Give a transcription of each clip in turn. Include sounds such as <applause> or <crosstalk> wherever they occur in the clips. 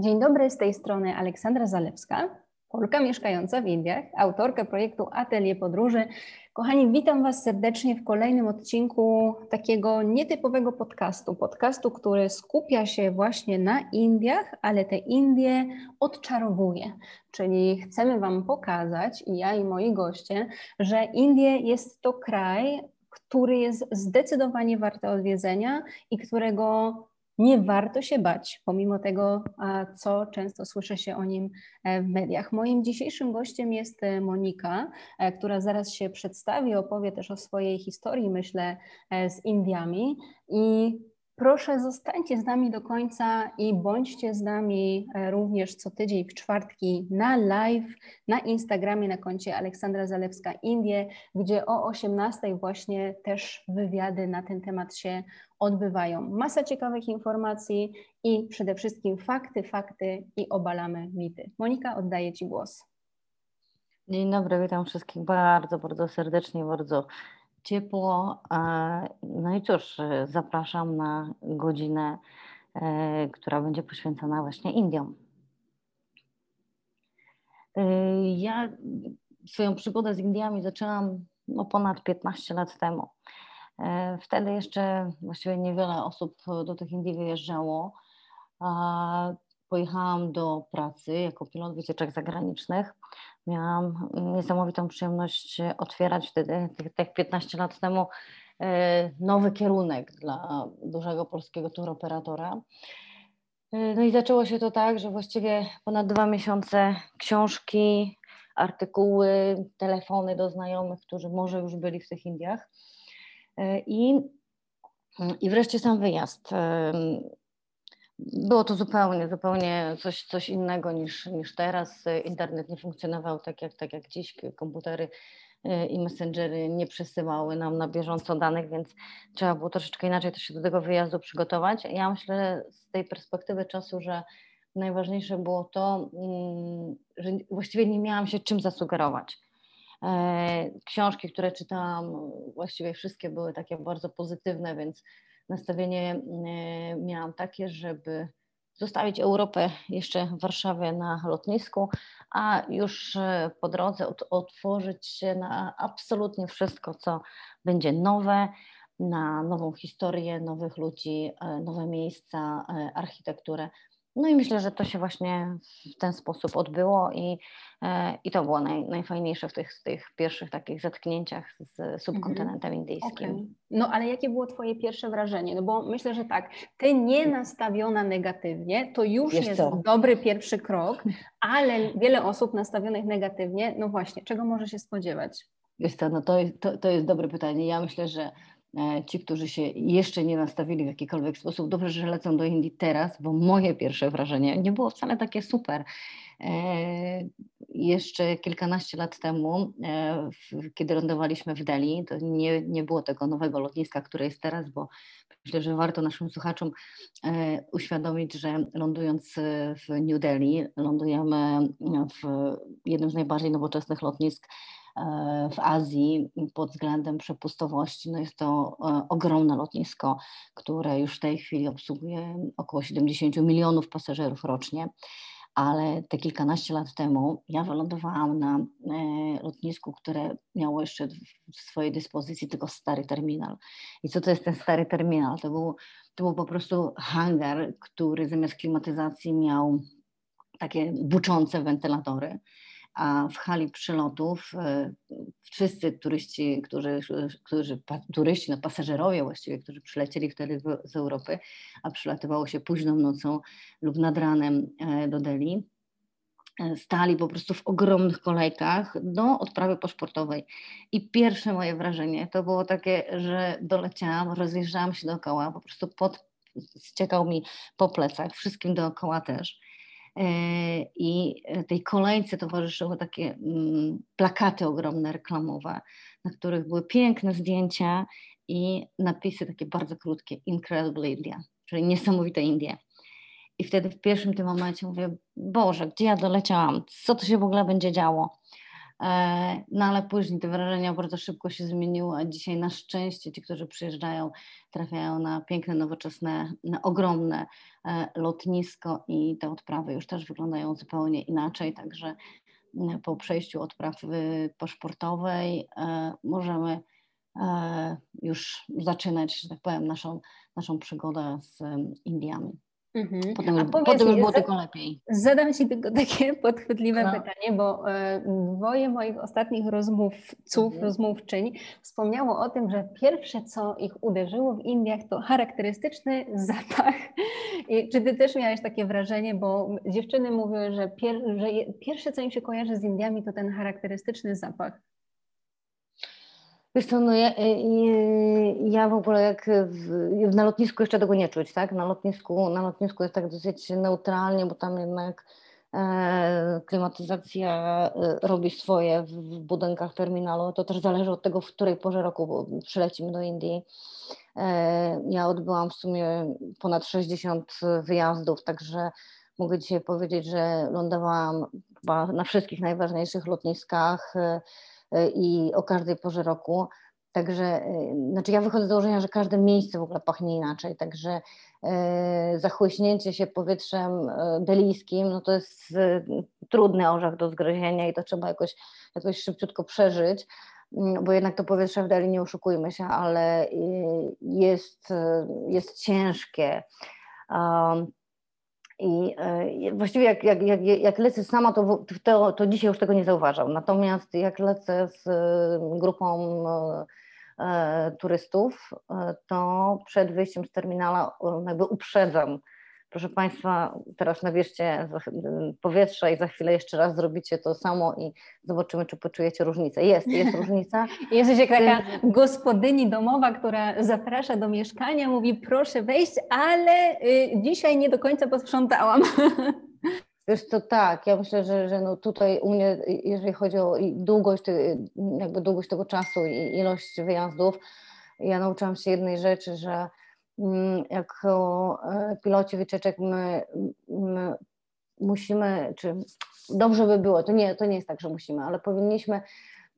Dzień dobry, z tej strony Aleksandra Zalewska, Polka mieszkająca w Indiach, autorka projektu Atelier Podróży. Kochani, witam Was serdecznie w kolejnym odcinku takiego nietypowego podcastu. Podcastu, który skupia się właśnie na Indiach, ale te Indie odczarowuje. Czyli chcemy Wam pokazać, i ja i moi goście, że Indie jest to kraj, który jest zdecydowanie warty odwiedzenia i którego nie warto się bać, pomimo tego, co często słyszy się o nim e, w mediach. Moim dzisiejszym gościem jest e, Monika, e, która zaraz się przedstawi, opowie też o swojej historii, myślę, z Indiami. I Proszę, zostańcie z nami do końca i bądźcie z nami również co tydzień w czwartki na live na Instagramie na koncie Aleksandra Zalewska Indie, gdzie o 18 właśnie też wywiady na ten temat się odbywają. Masa ciekawych informacji i przede wszystkim fakty, fakty i obalamy mity. Monika, oddaję Ci głos. Dzień dobry, witam wszystkich bardzo, bardzo serdecznie, bardzo ciepło. No i cóż, zapraszam na godzinę, e, która będzie poświęcona właśnie Indiom. E, ja swoją przygodę z Indiami zaczęłam no, ponad 15 lat temu. E, wtedy jeszcze właściwie niewiele osób do tych Indii wyjeżdżało. Pojechałam do pracy jako pilot wycieczek zagranicznych. Miałam niesamowitą przyjemność otwierać wtedy, tak 15 lat temu, e, nowy kierunek dla dużego polskiego turoperatora. E, no i zaczęło się to tak, że właściwie ponad dwa miesiące książki, artykuły, telefony do znajomych, którzy może już byli w tych Indiach E, I, i wreszcie sam wyjazd. Było to zupełnie, zupełnie coś, coś innego niż, niż teraz. Internet nie funkcjonował tak jak, tak jak dziś. Komputery e, i messengery nie przesyłały nam na bieżąco danych, więc trzeba było troszeczkę inaczej też się do tego wyjazdu przygotować. Ja myślę z tej perspektywy czasu, że najważniejsze było to, mm, że właściwie nie miałam się czym zasugerować. E, książki, które czytałam, właściwie wszystkie były takie bardzo pozytywne, więc nastawienie e, miałam takie, żeby zostawić Europę jeszcze w Warszawie na lotnisku, a już e, po drodze otworzyć się na absolutnie wszystko, co będzie nowe, na nową historię, nowych ludzi, nowe miejsca, architekturę. No i myślę, że to się właśnie w ten sposób odbyło i, e, i to było naj, najfajniejsze w tych, tych pierwszych takich zetknięciach z subkontynentem mhm. indyjskim. Okay. No ale jakie było Twoje pierwsze wrażenie? No bo myślę, że tak, Ty nie nastawiona negatywnie, to już Wiesz jest co? dobry pierwszy krok, ale wiele osób nastawionych negatywnie, no właśnie, czego może się spodziewać? Wiesz co, no to, to, to jest dobre pytanie. Ja myślę, że ci, którzy się jeszcze nie nastawili w jakikolwiek sposób, dobrze, że lecą do Indii teraz, bo moje pierwsze wrażenie nie było wcale takie super. E, jeszcze kilkanaście lat temu, e, kiedy lądowaliśmy w Delhi, to nie, nie było tego nowego lotniska, które jest teraz, bo myślę, że warto naszym słuchaczom uświadomić, że lądując w New Delhi, lądujemy w jednym z najbardziej nowoczesnych lotnisk E, w Azji pod względem przepustowości. No jest to e, ogromne lotnisko, które już w tej chwili obsługuje około 70 milionów pasażerów rocznie. Ale te kilkanaście lat temu ja wylądowałam na e, lotnisku, które miało jeszcze w swojej dyspozycji tylko stary terminal. I co to jest ten stary terminal? To był, to był po prostu hangar, który zamiast klimatyzacji miał takie buczące wentylatory a w hali przylotów e, wszyscy turyści, którzy, którzy turyści, no pasażerowie właściwie, którzy przylecieli wtedy z Europy, a przylatywało się późną nocą lub nad ranem e, do Delhi, e, stali po prostu w ogromnych kolejkach do odprawy paszportowej. I pierwsze moje wrażenie to było takie, że doleciałam, rozjeżdżałam się dookoła, po prostu pot ściekał mi po plecach, wszystkim dookoła też. E, I tej kolejce towarzyszyły takie mm, plakaty ogromne reklamowe, na których były piękne zdjęcia i napisy takie bardzo krótkie, Incredible India, czyli niesamowite Indie. I wtedy w pierwszym tym momencie mówię, Boże, gdzie ja doleciałam? Co to się w ogóle będzie działo? No ale później te wrażenia bardzo szybko się zmieniły, a dzisiaj na szczęście ci, którzy przyjeżdżają, trafiają na piękne, nowoczesne, na ogromne lotnisko i te odprawy już też wyglądają zupełnie inaczej, także po przejściu odprawy paszportowej możemy już zaczynać, że tak powiem, naszą, naszą przygodę z Indiami. Mhm. Potem, potem już było tylko lepiej. Zadam Ci tylko takie <laughs> podchwytliwe no. pytanie, bo e, dwoje moich ostatnich rozmówców, mhm. rozmówczyń wspomniało o tym, że pierwsze, co ich uderzyło w Indiach, to charakterystyczny <laughs> zapach. I czy Ty też miałeś takie wrażenie, bo dziewczyny mówiły, że, pier, że pierwsze, co im się kojarzy z Indiami, to ten charakterystyczny zapach. Wiesz co, no ja, y, ja w ogóle jak w, na lotnisku jeszcze tego nie czuć, tak? Na lotnisku, na lotnisku jest tak dosyć neutralnie, bo tam jednak e, klimatyzacja e, robi swoje w, w, budynkach terminalu. To też zależy od tego, w której porze roku przylecimy do Indii. E, ja odbyłam w sumie ponad 60 wyjazdów, także mogę dzisiaj powiedzieć, że lądowałam chyba na wszystkich najważniejszych lotniskach. E, i o każdej porze roku. Także, y, znaczy ja wychodzę z założenia, że każde miejsce w ogóle pachnie inaczej, także e, zachłyśnięcie się powietrzem delijskim, no to jest trudny orzech do zgryzienia i to trzeba jakoś, jakoś szybciutko przeżyć, mm, bo jednak to powietrze w Delhi, nie oszukujmy się, ale y, jest, jest ciężkie. I e, właściwie jak, jak, jak, jak lecę sama, to, to, to dzisiaj już tego nie zauważam. Natomiast jak lecę z e, grupą e, turystów, to przed wyjściem z terminala jakby uprzedzam Proszę Państwa, teraz nawierzcie powietrza i za chwilę jeszcze raz zrobicie to samo i zobaczymy, czy poczujecie różnicę. Jest, jest różnica. <laughs> Jesteś jak taka gospodyni domowa, która zaprasza do mieszkania, mówi proszę wejść, ale y, dzisiaj nie do końca posprzątałam. <laughs> Wiesz to tak, ja myślę, że, że no tutaj u mnie, jeżeli chodzi o długość, jakby długość tego czasu i ilość wyjazdów, ja nauczyłam się jednej rzeczy, że jako e, piloci wycieczek my, my musimy, czy dobrze by było, to nie, to nie jest tak, że musimy, ale powinniśmy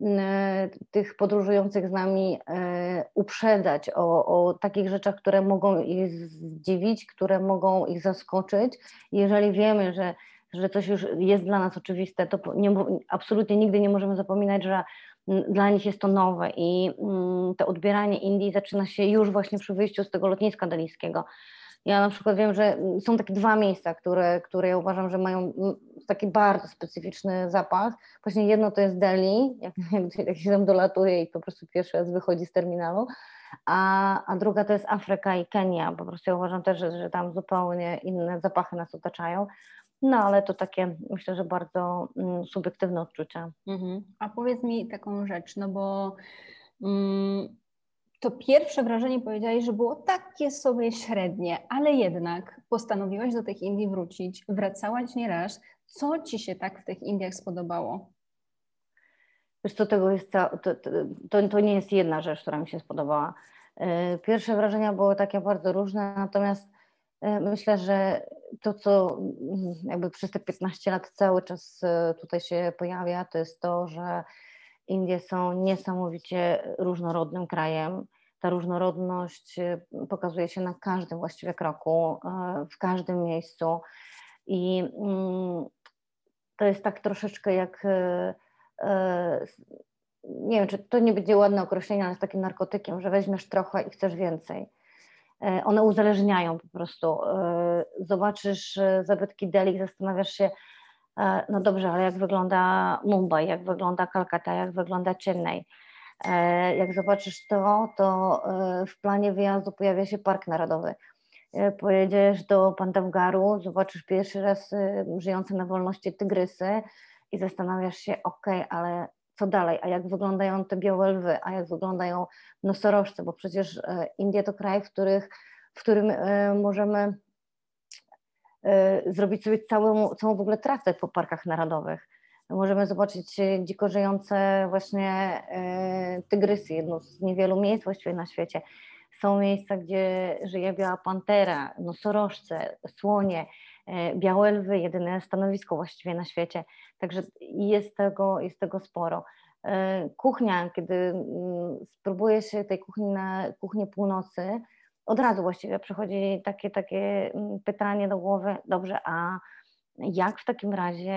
mm, tych podróżujących z nami e, uprzedzać o, o takich rzeczach, które mogą ich zdziwić, które mogą ich zaskoczyć. Jeżeli wiemy, że, że coś już jest dla nas oczywiste, to nie, absolutnie nigdy nie możemy zapominać, że dla nich jest to nowe i mm, to odbieranie Indii zaczyna się już właśnie przy wyjściu z tego lotniska dalijskiego. Ja na przykład wiem, że są takie dwa miejsca, które, które ja uważam, że mają mm, taki bardzo specyficzny zapach. Właśnie jedno to jest Delhi, jak, <laughs> jak, jak się tam dolatuje i po prostu pierwszy raz wychodzi z terminalu, a, a druga to jest Afryka i Kenia. Po prostu ja uważam też, że, że tam zupełnie inne zapachy nas otaczają. No ale to takie myślę, że bardzo mm, subiektywne odczucia. Mhm. A powiedz mi taką rzecz, no bo mm, to pierwsze wrażenie powiedziałeś, że było takie sobie średnie, ale jednak postanowiłaś do tych Indii wrócić, wracałaś nieraz. Co Ci się tak w tych Indiach spodobało? Wiesz co, tego jest to, to, to nie jest jedna rzecz, która mi się spodobała. E, pierwsze wrażenia były takie bardzo różne, natomiast myślę, że to, co mm, jakby przez te 15 lat cały czas e, tutaj się pojawia, to jest to, że Indie są niesamowicie różnorodnym krajem. Ta różnorodność e, pokazuje się na każdym właściwie kroku, w każdym miejscu. I mm, to jest tak troszeczkę jak nie wiem, czy to nie będzie ładne określenie, ale jest takim narkotykiem, że weźmiesz trochę i chcesz więcej. E, one uzależniają po prostu. E, zobaczysz e, zabytki Delhi, zastanawiasz się, no dobrze, ale jak wygląda Mumbai, jak wygląda Kalkata, jak wygląda Chennai. Jak zobaczysz to, to w planie wyjazdu pojawia się Park Narodowy. Pojedziesz do Pandavgaru, zobaczysz pierwszy raz żyjące na wolności tygrysy i zastanawiasz się, ok, ale co dalej, a jak wyglądają te białe lwy, a jak wyglądają nosorożce, bo przecież e, Indie to kraj, w, których, w którym e, możemy e, zrobić sobie całą, całą w ogóle trasę po parkach narodowych. Możemy zobaczyć dziko żyjące właśnie tygrysy, jedno z niewielu miejsc właściwie na świecie. Są miejsca, gdzie żyje biała pantera, nosorożce, słonie, białe lwy, jedyne stanowisko właściwie na świecie, także jest tego, jest tego sporo. Kuchnia, kiedy mm, spróbuje się tej kuchni na kuchnię północy, od razu właściwie przychodzi takie, takie mm, pytanie do głowy, dobrze, a jak w takim razie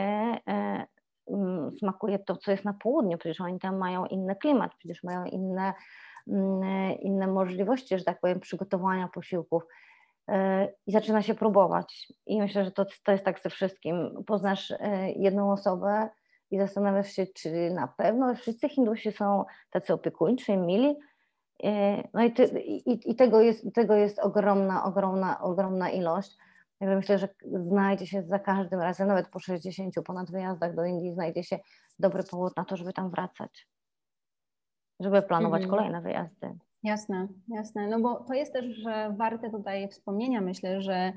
e, mm, smakuje to, co jest na południu? Przecież oni tam mają inny klimat, przecież mają inne, inne możliwości, że tak powiem, przygotowania posiłków. E, I zaczyna się próbować. I myślę, że to, to jest tak ze wszystkim. Poznasz e, jedną osobę i zastanawiasz się, czy na pewno wszyscy Hindusi są tacy opiekuńczy, mili, E, no i, ty, i, i, tego, jest, tego jest ogromna, ogromna, ogromna ilość. Także myślę, że znajdzie się za każdym razem, nawet po 60 ponad wyjazdach do Indii, znajdzie się dobry powód na to, żeby tam wracać, żeby planować mhm. kolejne wyjazdy. Jasne, jasne. No bo to jest też że warte tutaj wspomnienia, myślę, że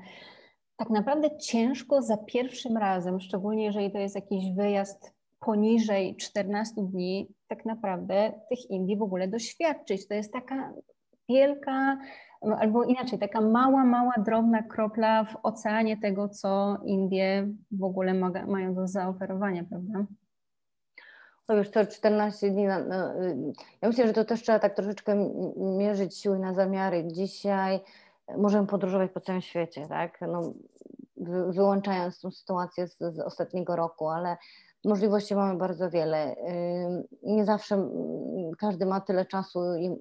tak naprawdę ciężko za pierwszym razem, szczególnie jeżeli to jest jakiś wyjazd poniżej 14 dni tak naprawdę tych Indii w ogóle doświadczyć. To jest taka wielka, albo inaczej, taka mała, mała, drobna kropla w oceanie tego, co Indie w ogóle mają do zaoferowania, prawda? No już to 14 dni. No, no, ja myślę, że to też trzeba tak troszeczkę mierzyć siły na zamiary. Dzisiaj możemy podróżować po całym świecie, tak? No, wyłączając tą sytuację z, z ostatniego roku, ale Możliwości mamy bardzo wiele. Nie zawsze każdy ma tyle czasu i,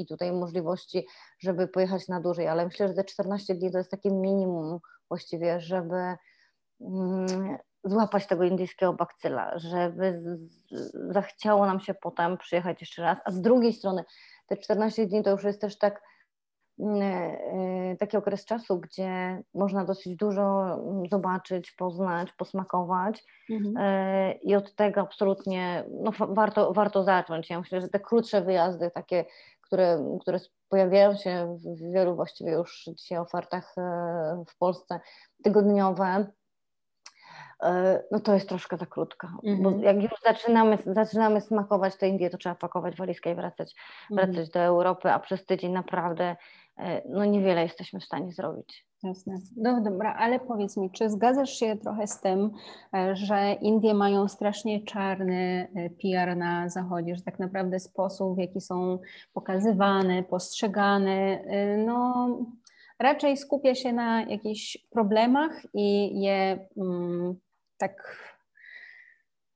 i, tutaj możliwości, żeby pojechać na dłużej, ale myślę, że te 14 dni to jest takie minimum właściwie, żeby złapać tego indyjskiego bakcyla, żeby zachciało nam się potem przyjechać jeszcze raz, a z drugiej strony te 14 dni to już jest też tak Mm, e, taki okres czasu, gdzie można dosyć dużo mm, zobaczyć, poznać, posmakować mhm. E, i od tego absolutnie no, warto, warto zacząć. Ja myślę, że te krótsze wyjazdy, takie, które, które pojawiają się w wielu właściwie już dzisiaj ofertach e, w Polsce, tygodniowe, no to jest troszkę za krótko, bo mhm. jak już zaczynamy, zaczynamy smakować te Indie, to trzeba pakować walizkę i wracać, wracać mhm. do Europy, a przez tydzień naprawdę E, no niewiele jesteśmy w stanie zrobić. Jasne. No dobra, ale powiedz mi, czy zgadzasz się trochę z tym, e, że Indie mają strasznie czarny e, PR na Zachodzie, że tak naprawdę sposób, w jaki są pokazywane, postrzegane, no raczej skupia się na jakichś problemach i je mm, tak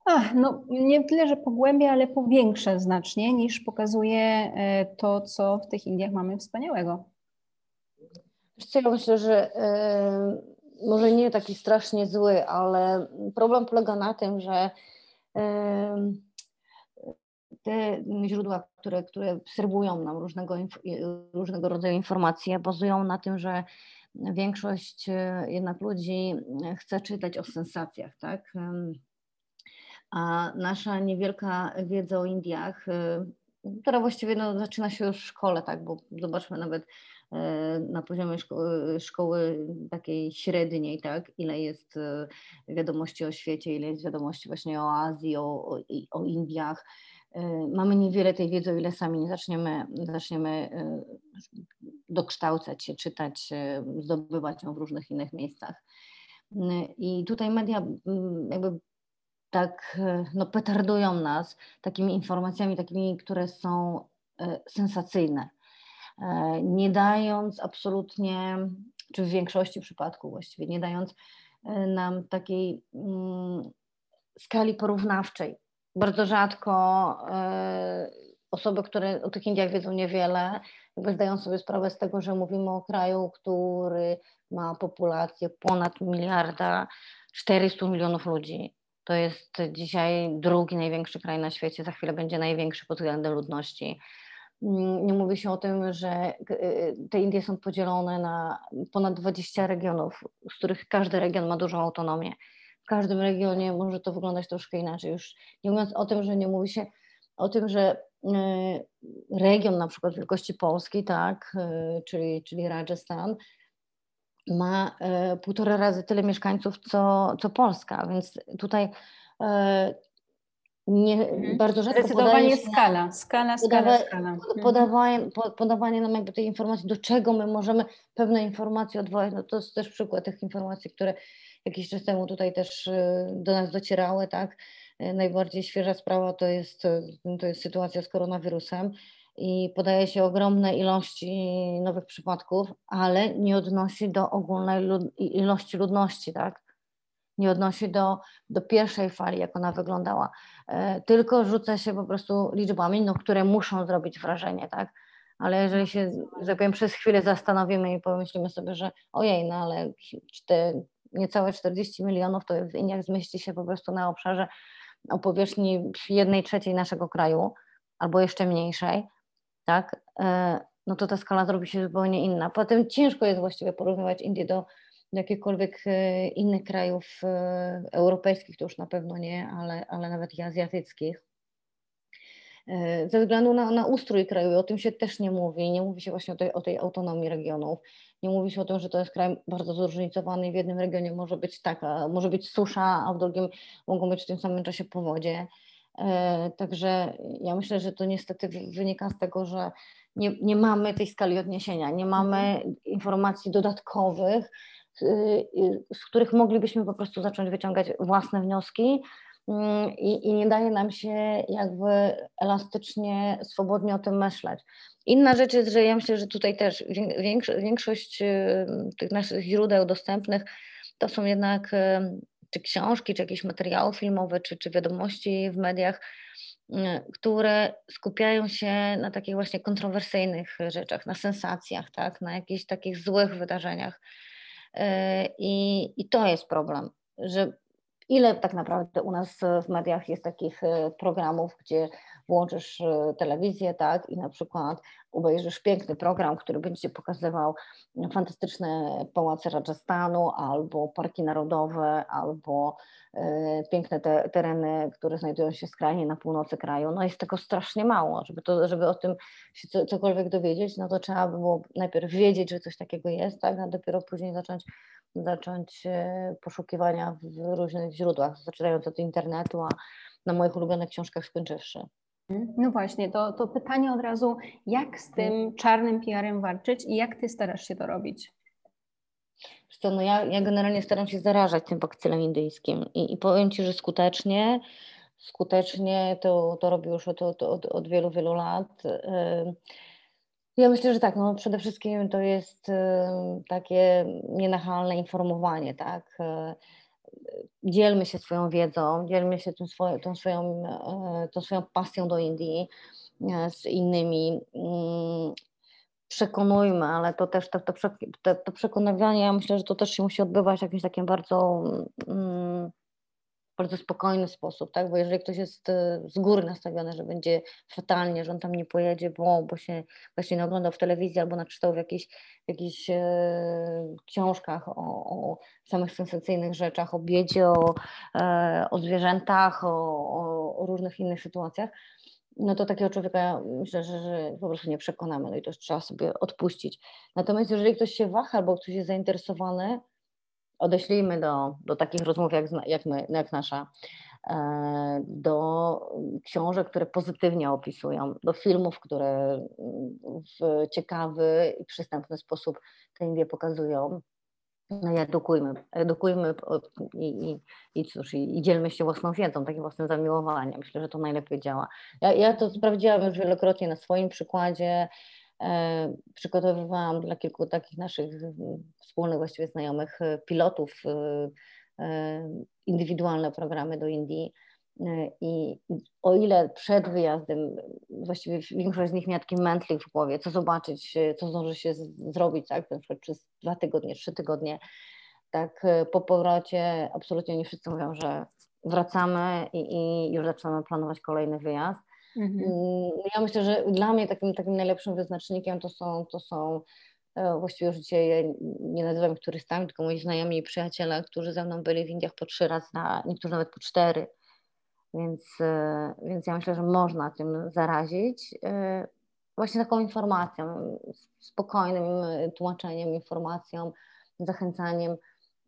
Ach, no nie tyle, że pogłębia, ale powiększa znacznie niż pokazuje to, co w tych Indiach mamy wspaniałego. Ja myślę, że y, może nie taki strasznie zły, ale problem polega na tym, że y, te źródła, które, które serwują nam różnego, różnego rodzaju informacje, bazują na tym, że większość e, jednak ludzi chce czytać o sensacjach, tak? A nasza niewielka wiedza o Indiach, która właściwie no, zaczyna się już w szkole, tak? Bo zobaczmy nawet E, na poziomie szkoły, szkoły takiej średniej, tak, ile jest e, wiadomości o świecie, ile jest wiadomości właśnie o Azji, o, o, o Indiach. E, mamy niewiele tej wiedzy, o ile sami nie zaczniemy, zaczniemy dokształcać się, czytać, zdobywać ją w różnych innych miejscach. I tutaj media jakby tak no, petardują nas takimi informacjami, takimi, które są sensacyjne. E, nie dając absolutnie, czy w większości przypadków właściwie, nie dając e, nam takiej mm, skali porównawczej. Bardzo rzadko e, osoby, które o tych Indiach wiedzą niewiele, zdają sobie sprawę z tego, że mówimy o kraju, który ma populację ponad miliarda 400 milionów ludzi. To jest dzisiaj drugi największy kraj na świecie, za chwilę będzie największy pod względem ludności. Nie mówi się o tym, że y, te Indie są podzielone na ponad 20 regionów, z których każdy region ma dużą autonomię. W każdym regionie może to wyglądać troszkę inaczej. Już nie mówiąc o tym, że nie mówi się o tym, że region na przykład wielkości Polski, tak, y, czyli, czyli Rajasthan, ma półtora razy tyle mieszkańców co, co Polska, więc tutaj nie, mhm. bardzo rzadko Zdecydowanie skala, skala, skala, skala. Mhm. Podawanie, podawanie nam jakby tej informacji, do czego my możemy pewne informacje odwołać, no to jest też przykład tych informacji, które jakiś czas temu tutaj też y, do nas docierały, tak. Y, najbardziej świeża sprawa to jest, y, to jest sytuacja z koronawirusem i podaje się ogromne ilości nowych przypadków, ale nie odnosi do ogólnej lud ilości ludności, tak? Nie odnosi do, do pierwszej fali, jak ona wyglądała, e, tylko rzuca się po prostu liczbami, no, które muszą zrobić wrażenie, tak? Ale jeżeli się, że tak powiem, przez chwilę zastanowimy i pomyślimy sobie, że ojej, no ale czte, niecałe 40 milionów to w Indiach zmieści się po prostu na obszarze o powierzchni jednej trzeciej naszego kraju, albo jeszcze mniejszej, tak, e, no to ta skala zrobi się zupełnie inna. Potem ciężko jest właściwie porównywać Indię do, do jakichkolwiek e, innych krajów e, europejskich, to już na pewno nie, ale, ale nawet i azjatyckich. Ze względu na, na ustrój kraju, o tym się też nie mówi, nie mówi się właśnie o tej, o tej autonomii regionów, nie mówi się o tym, że to jest kraj bardzo zróżnicowany i w jednym regionie może być taka, może być susza, a w drugim mogą być w tym samym czasie powodzie. E, także ja myślę, że to niestety wynika z tego, że nie, nie mamy tej skali odniesienia, nie mamy informacji dodatkowych, y, z których moglibyśmy po prostu zacząć wyciągać własne wnioski i, i nie daje nam się jakby elastycznie, swobodnie o tym myśleć. Inna rzecz jest, że ja myślę, że tutaj też większość y, tych naszych źródeł dostępnych to są jednak czy książki, czy jakieś materiały filmowe, czy, czy wiadomości w mediach, mm, które skupiają się na takich właśnie kontrowersyjnych rzeczach, na sensacjach, tak, na jakichś takich złych wydarzeniach. I, I to jest problem, że ile tak naprawdę u nas w mediach jest takich e, programów, gdzie włączysz e, telewizję, tak, i na przykład obejrzysz piękny program, który będzie pokazywał fantastyczne pałace Rajasthanu, albo parki narodowe, albo e, piękne te, tereny, które znajdują się skrajnie na północy kraju. No jest tego strasznie mało, żeby, to, żeby o tym się co, cokolwiek dowiedzieć, no to trzeba by było najpierw wiedzieć, że coś takiego jest, tak, a dopiero później zacząć zacząć e, poszukiwania w różnych źródłach, zaczynając od internetu, a na moich ulubionych książkach skończywszy. Mhm. No właśnie, to, to pytanie od razu, jak z tym czarnym PR-em walczyć i jak ty starasz się to robić? Co, no ja, ja generalnie staram się zarażać tym bakcylem indyjskim i, i powiem Ci, że skutecznie, skutecznie to, to robię już od, od, od, od wielu, wielu lat. Ja myślę, że tak, no przede wszystkim to jest takie nienachalne informowanie, tak, dzielmy się swoją wiedzą, dzielmy się tym swoją, tą, swoją, e, tą swoją pasją do Indii e, z innymi. Mm, przekonujmy, ale to też to, to, to przekonywanie, ja myślę, że to też się musi odbywać w jakimś takim bardzo mm, bardzo spokojny sposób, tak? Bo jeżeli ktoś jest e, z góry nastawiony, że będzie fatalnie, że on tam nie pojedzie, bo, bo się właśnie nie oglądał w telewizji albo naczytał w jakichś, w jakichś e, książkach o, o, samych sensacyjnych rzeczach, o biedzie, o, e, o zwierzętach, o, o, różnych innych sytuacjach, no to takiego człowieka myślę, że, że po prostu nie przekonamy, no i to trzeba sobie odpuścić. Natomiast jeżeli ktoś się waha albo ktoś jest zainteresowany, odeślijmy do, do takich rozmów jak, jak, my, jak nasza, e, do książek, które pozytywnie opisują, do filmów, które w ciekawy i przystępny sposób tę Indię pokazują. No i edukujmy, edukujmy i, i, i cóż, i, i dzielmy się własną wiedzą, takim własnym zamiłowaniem. Myślę, że to najlepiej działa. Ja, ja to sprawdziłam już wielokrotnie na swoim przykładzie. E, przygotowywałam dla kilku takich naszych wspólnych właściwie znajomych e, pilotów e, indywidualne programy do Indii. I o ile przed wyjazdem właściwie większość z nich miała taki mętlik w głowie, co zobaczyć, co zdąży się zrobić, tak, na przykład przez dwa tygodnie, trzy tygodnie, tak po powrocie absolutnie nie wszyscy mówią, że wracamy i, i już zaczynamy planować kolejny wyjazd. Mhm. Mm, ja myślę, że dla mnie takim, takim najlepszym wyznacznikiem to są, to są e, właściwie już dzisiaj nie nazywam ich turystami, tylko moi znajomi i przyjaciele, którzy ze mną byli w Indiach po trzy razy, na, niektórzy nawet po cztery. Więc, e, więc ja myślę, że można tym zarazić e, właśnie taką informacją, spokojnym tłumaczeniem, informacją, zachęcaniem.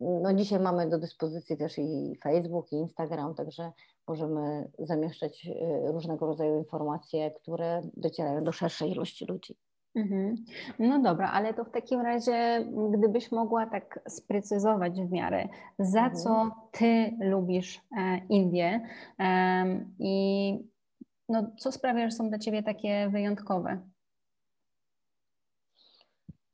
No dzisiaj mamy do dyspozycji też i Facebook, i Instagram, także możemy zamieszczać różnego rodzaju informacje, które docierają do szerszej ilości ludzi. Mhm. No dobra, ale to w takim razie, gdybyś mogła tak sprecyzować w miarę, za mhm. co ty lubisz e, Indię i no, co sprawia, że są dla ciebie takie wyjątkowe?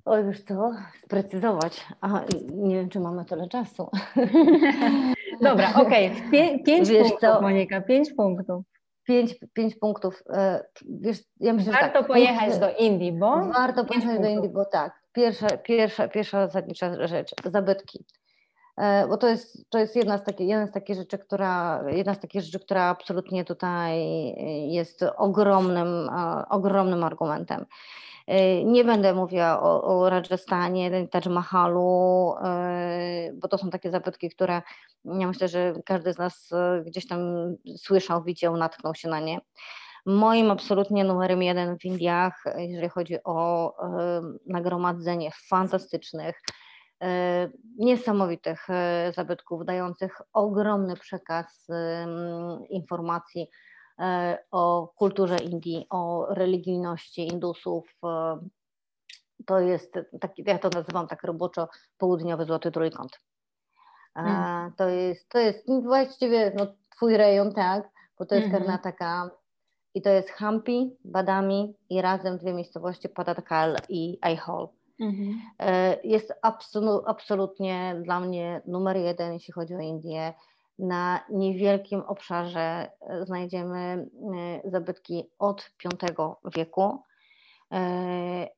Oj, wiesz co, sprecyzować. A nie wiem, czy mamy tyle czasu. <laughs> Dobra, okej. Okay. Pię pięć wiesz punktów, co? Monika, pięć punktów pięć, pięć punktów. E, wiesz, ja myślę, warto tak, pojechać punkt, do Indii, bo. Warto pojechać punktów. do Indii, bo tak. Pierwsza, pierwsza, pierwsza zasadnicza rzecz, zabytki. E, bo to jest, to jest jedna, z takich, jedna z takich rzeczy, która, jedna z takich rzeczy, która absolutnie tutaj jest ogromnym, ogromnym argumentem. E, nie będę mówiła o, o Rajasthanie, Taj Mahalu, bo to są takie zabytki, które ja myślę, że każdy z nas e, gdzieś tam słyszał, widział, natknął się na nie. Moim absolutnie numerem jeden w Indiach, jeżeli chodzi o e, nagromadzenie fantastycznych, e, niesamowitych zabytków, dających ogromny przekaz informacji o kulturze Indii, o religijności Indusów. To jest taki, ja to nazywam tak roboczo południowy złoty trójkąt. Mm. To, jest, to jest właściwie no, twój rejon, tak, bo to jest mm -hmm. Karnataka i to jest Hampi, Badami i razem dwie miejscowości Padatkal i Aihol. Mm -hmm. Jest absolu, absolutnie dla mnie numer jeden, jeśli chodzi o Indię. Na niewielkim obszarze e, znajdziemy e, zabytki od V wieku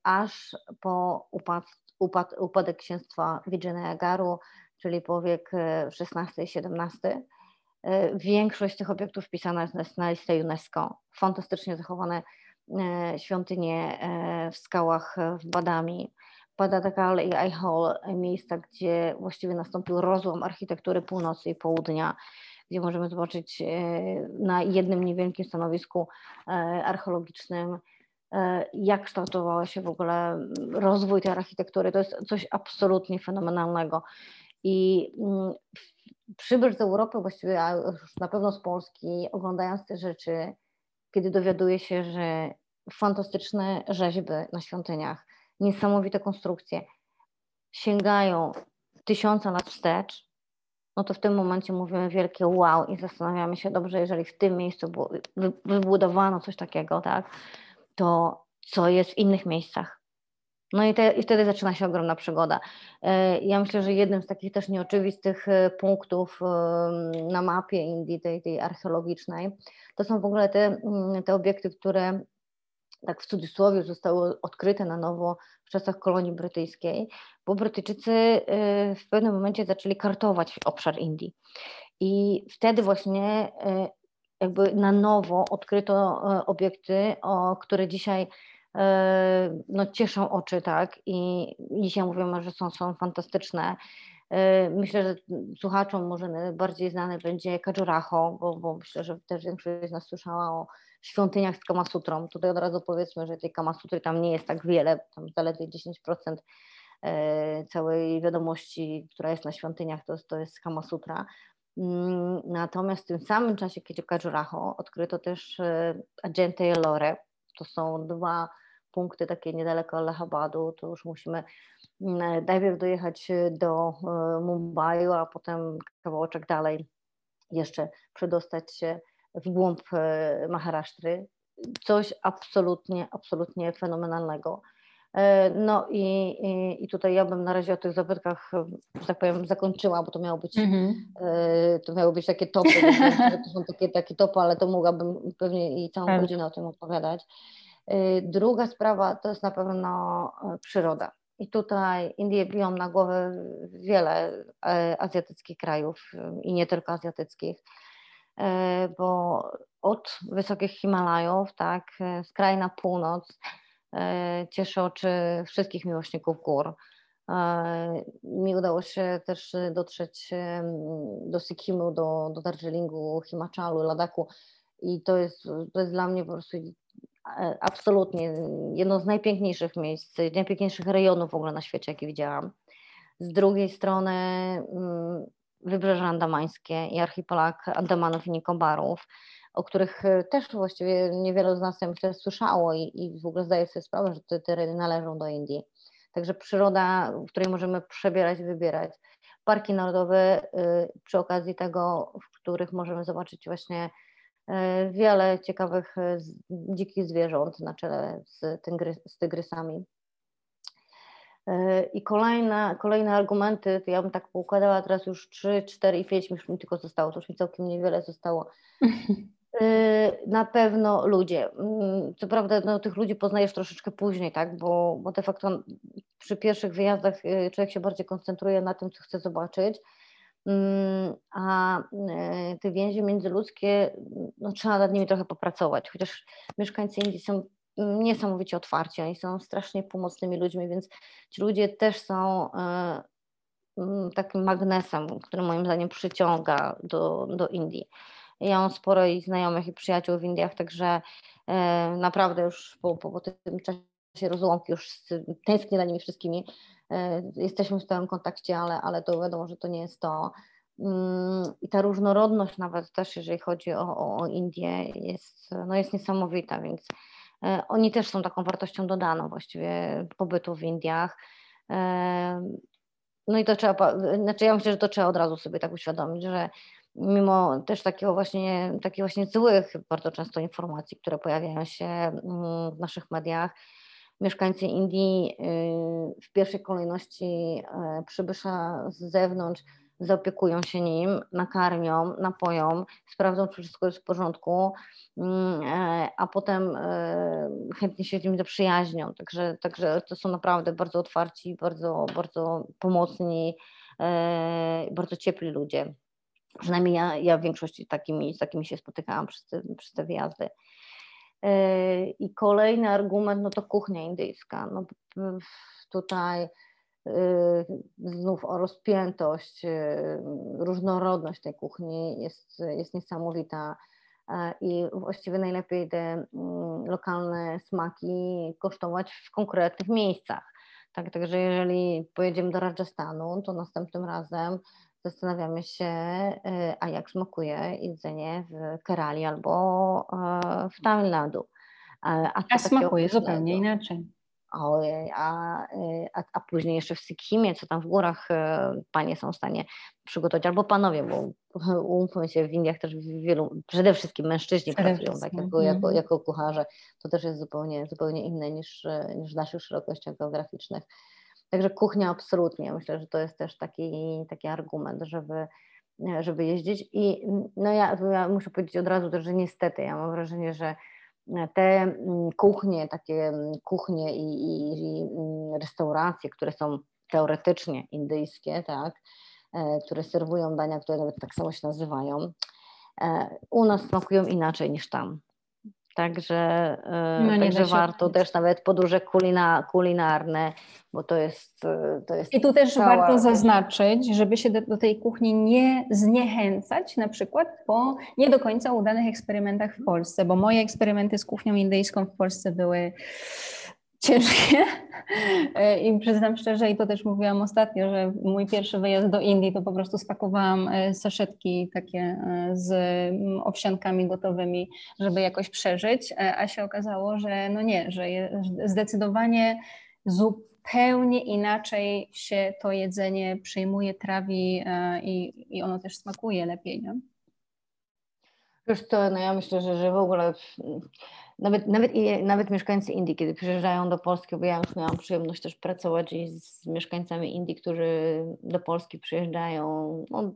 aż po upad, upad, upadek księstwa Vijayanagaru, czyli po wiek XVI i XVII. E, większość tych obiektów wpisana jest na listę UNESCO. Fantastycznie zachowane e, świątynie e, w skałach w Badami, Padatakal i Aihol, miejsca, gdzie właściwie nastąpił rozłam architektury północy i południa, gdzie możemy zobaczyć na jednym niewielkim stanowisku archeologicznym, jak kształtowała się w ogóle rozwój tej architektury. To jest coś absolutnie fenomenalnego. I mm, przybysz z Europy, właściwie a już na pewno z Polski, oglądając te rzeczy, kiedy dowiaduje się, że fantastyczne rzeźby na świątyniach, niesamowite konstrukcje sięgają tysiąca lat wstecz, no to w tym momencie mówimy wielkie wow i zastanawiamy się, dobrze, jeżeli w tym miejscu było, wybudowano coś takiego, tak, to co jest w innych miejscach? No i, te, i, wtedy zaczyna się ogromna przygoda. E, ja myślę, że jednym z takich też nieoczywistych e, punktów na mapie Indii, tej, tej archeologicznej, to są w ogóle te, mm, te obiekty, które tak w cudzysłowie zostały odkryte na nowo w czasach kolonii brytyjskiej, bo Brytyjczycy e, w pewnym momencie zaczęli kartować obszar Indii. I wtedy właśnie jakby na nowo odkryto obiekty, o które dzisiaj no, cieszą oczy, tak, i dzisiaj mówimy, że są, są fantastyczne. Myślę, że słuchaczom może bardziej znany będzie Kajuraho, bo, bo myślę, że też większość z nas słyszała o świątyniach z Kamasutrą. Tutaj od razu powiedzmy, że tej Kamasutry tam nie jest tak wiele, tam zaledwie 10% e, całej wiadomości, która jest na świątyniach, to, to jest Kamasutra. Mm, natomiast w tym samym czasie, kiedy Kajuraho odkryto też Agente e Lore, to są dwa punkty takie niedaleko Allahabadu, to już musimy mm, najpierw dojechać do e, Mumbai, a potem kawałeczek dalej jeszcze przedostać się w głąb e, Maharasztry. Coś absolutnie, absolutnie fenomenalnego. E, no i, i, i, tutaj ja bym na razie o tych zabytkach, że tak powiem, zakończyła, bo to miało być, mm -hmm. to miało być takie topy, <laughs> to są takie, takie topy, ale to mogłabym pewnie i całą tak. godzinę o tym opowiadać. Druga sprawa to jest na pewno przyroda. I tutaj Indie biją na głowę wiele azjatyckich krajów i nie tylko azjatyckich, bo od wysokich Himalajów, tak, skraj na północ cieszy oczy wszystkich miłośników gór. Mi udało się też dotrzeć do Sikkimu, do, do Darjeelingu, Himachalu, Ladaku i to jest, to jest dla mnie po prostu E, absolutnie jedno z najpiękniejszych miejsc, najpiękniejszych rejonów w ogóle na świecie, jakie widziałam. Z drugiej strony mm, Wybrzeże Andamańskie i archipelag Andamanów i Nikobarów, o których e, też właściwie niewiele z nas ja myślę słyszało i, i w ogóle zdaje sobie sprawę, że te tereny należą do Indii. Także przyroda, w której możemy przebierać, wybierać. Parki narodowe przy okazji tego, w których możemy zobaczyć właśnie wiele ciekawych dzikich zwierząt na czele z tygrysami. I kolejne, kolejne argumenty, to ja bym tak poukładała teraz już 3, 4 i 5 już mi tylko zostało, to już mi całkiem niewiele zostało. <laughs> Na pewno ludzie. Mm, co prawda no, tych ludzi poznajesz troszeczkę później, tak? bo, bo de facto przy pierwszych wyjazdach y, człowiek się bardziej koncentruje na tym, co chce zobaczyć, mm, a y, te więzi międzyludzkie, no, trzeba nad nimi trochę popracować, chociaż mieszkańcy Indii są niesamowicie otwarci, oni są strasznie pomocnymi ludźmi, więc ci ludzie też są e, takim magnesem, który moim zdaniem przyciąga do, do Indii. Ja mam sporo i znajomych i przyjaciół w Indiach, także e, naprawdę już po, po, po tym czasie rozłąki już tęsknię za nimi wszystkimi. E, jesteśmy w stałym kontakcie, ale, ale to wiadomo, że to nie jest to. Mm, I ta różnorodność nawet też, jeżeli chodzi o, o Indię, jest, no jest niesamowita, więc oni też są taką wartością dodaną właściwie pobytu w Indiach. E, no i to trzeba, znaczy ja myślę, że to trzeba od razu sobie tak uświadomić, że mimo też takiego właśnie, takich właśnie złych bardzo często informacji, które pojawiają się mm, w naszych mediach, mieszkańcy Indii y, w pierwszej kolejności e, przybysza z zewnątrz zaopiekują się nim, nakarmią, napoją, sprawdzą, czy wszystko jest w porządku, mm, e, a potem e, chętnie się z nim zaprzyjaźnią. Także, także to są naprawdę bardzo otwarci, bardzo, bardzo pomocni, e, bardzo ciepli ludzie. Przynajmniej ja, ja w większości takimi, z takimi się spotykałam przez te, przez te wyjazdy. I kolejny argument, no to kuchnia indyjska. No, tutaj znów o rozpiętość, y, różnorodność tej kuchni jest, jest niesamowita e, i właściwie najlepiej te mm, lokalne smaki kosztować w konkretnych miejscach. Tak, także jeżeli pojedziemy do Rajasthanu, to następnym razem zastanawiamy się, y, a jak smakuje jedzenie w Kerali albo e, w Tamil Nadu. A, a smakuje zupełnie inaczej. A, a, a później jeszcze w Sikimie, co tam w górach y, panie są w stanie przygotować, albo panowie, bo <laughs> umówmy się, w Indiach też wielu, przede wszystkim mężczyźni przede pracują tak, jako, jako, mhm. jako kucharze, to też jest zupełnie, zupełnie inne niż, niż w naszych szerokościach geograficznych. Także kuchnia absolutnie, myślę, że to jest też taki, taki argument, żeby, żeby jeździć i no ja, ja muszę powiedzieć od razu też, że niestety ja mam wrażenie, że te mm, kuchnie, takie mm, kuchnie i, i, i mm, restauracje, które są teoretycznie indyjskie, tak, e, które serwują dania, które nawet tak samo się nazywają, e, u nas smakują inaczej niż tam. Także, e, no także warto też nawet podróże kulina, kulinarne, bo to jest, e, to jest. I tu też cała... warto zaznaczyć, żeby się do, do, tej kuchni nie zniechęcać, na przykład po nie do końca udanych eksperymentach w Polsce, bo moje eksperymenty z kuchnią indyjską w Polsce były ciężkie. E, I przyznam szczerze, i to też mówiłam ostatnio, że mój pierwszy wyjazd do Indii to po prostu spakowałam e, saszetki takie e, z mm, owsiankami gotowymi, żeby jakoś przeżyć, a się okazało, że no nie, że zdecydowanie zupełnie inaczej się to jedzenie przyjmuje, trawi i, i ono też smakuje lepiej. Nie? Wiesz no ja myślę, że, że w ogóle nawet, nawet, nawet mieszkańcy Indii, kiedy przyjeżdżają do Polski, bo ja już miałam przyjemność też pracować z mieszkańcami Indii, którzy do Polski przyjeżdżają no,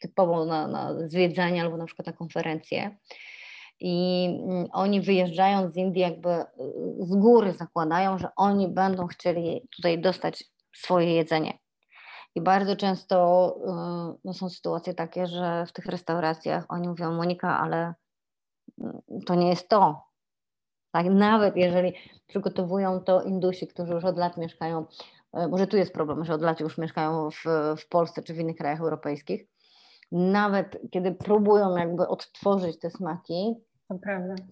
typowo na, na zwiedzanie albo na przykład na konferencje. I mm, oni wyjeżdżając z Indii, jakby y, z góry zakładają, że oni będą chcieli tutaj dostać swoje jedzenie. I bardzo często y, no, są sytuacje takie, że w tych restauracjach oni mówią: Monika, ale mm, to nie jest to, tak? Nawet jeżeli przygotowują to Indusi, którzy już od lat mieszkają, e, może tu jest problem, że od lat już mieszkają w, w Polsce czy w innych krajach europejskich, nawet kiedy próbują jakby odtworzyć te smaki, to,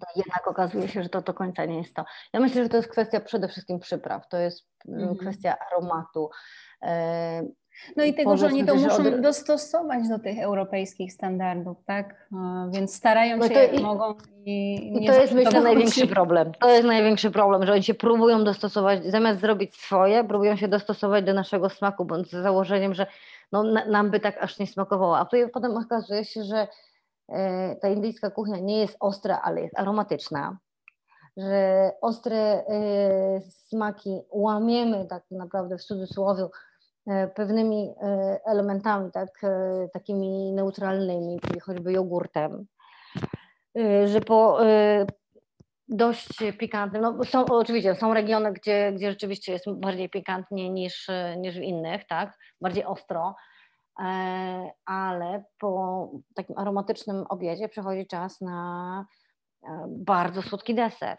to jednak okazuje się, że to do końca nie jest to. Ja myślę, że to jest kwestia przede wszystkim przypraw, to jest mm, mhm. kwestia aromatu. No i tego, że oni to muszą od... dostosować do tych europejskich standardów, tak? Więc starają no się jak i, mogą i, i to jest myślę największy problem. To jest największy problem, że oni się próbują dostosować, zamiast zrobić swoje, próbują się dostosować do naszego smaku, bądź z założeniem, że no, nam by tak aż nie smakowało. A potem okazuje się, że e, ta indyjska kuchnia nie jest ostra, ale jest aromatyczna że ostre e, smaki łamiemy tak naprawdę w cudzysłowie pewnymi e, elementami, tak, e, takimi neutralnymi, czyli choćby jogurtem, że po dość pikantnym, no są oczywiście są regiony, gdzie, gdzie rzeczywiście jest bardziej pikantnie niż, niż w innych, tak, bardziej ostro, ale po takim aromatycznym obiedzie przychodzi czas na bardzo słodki deser.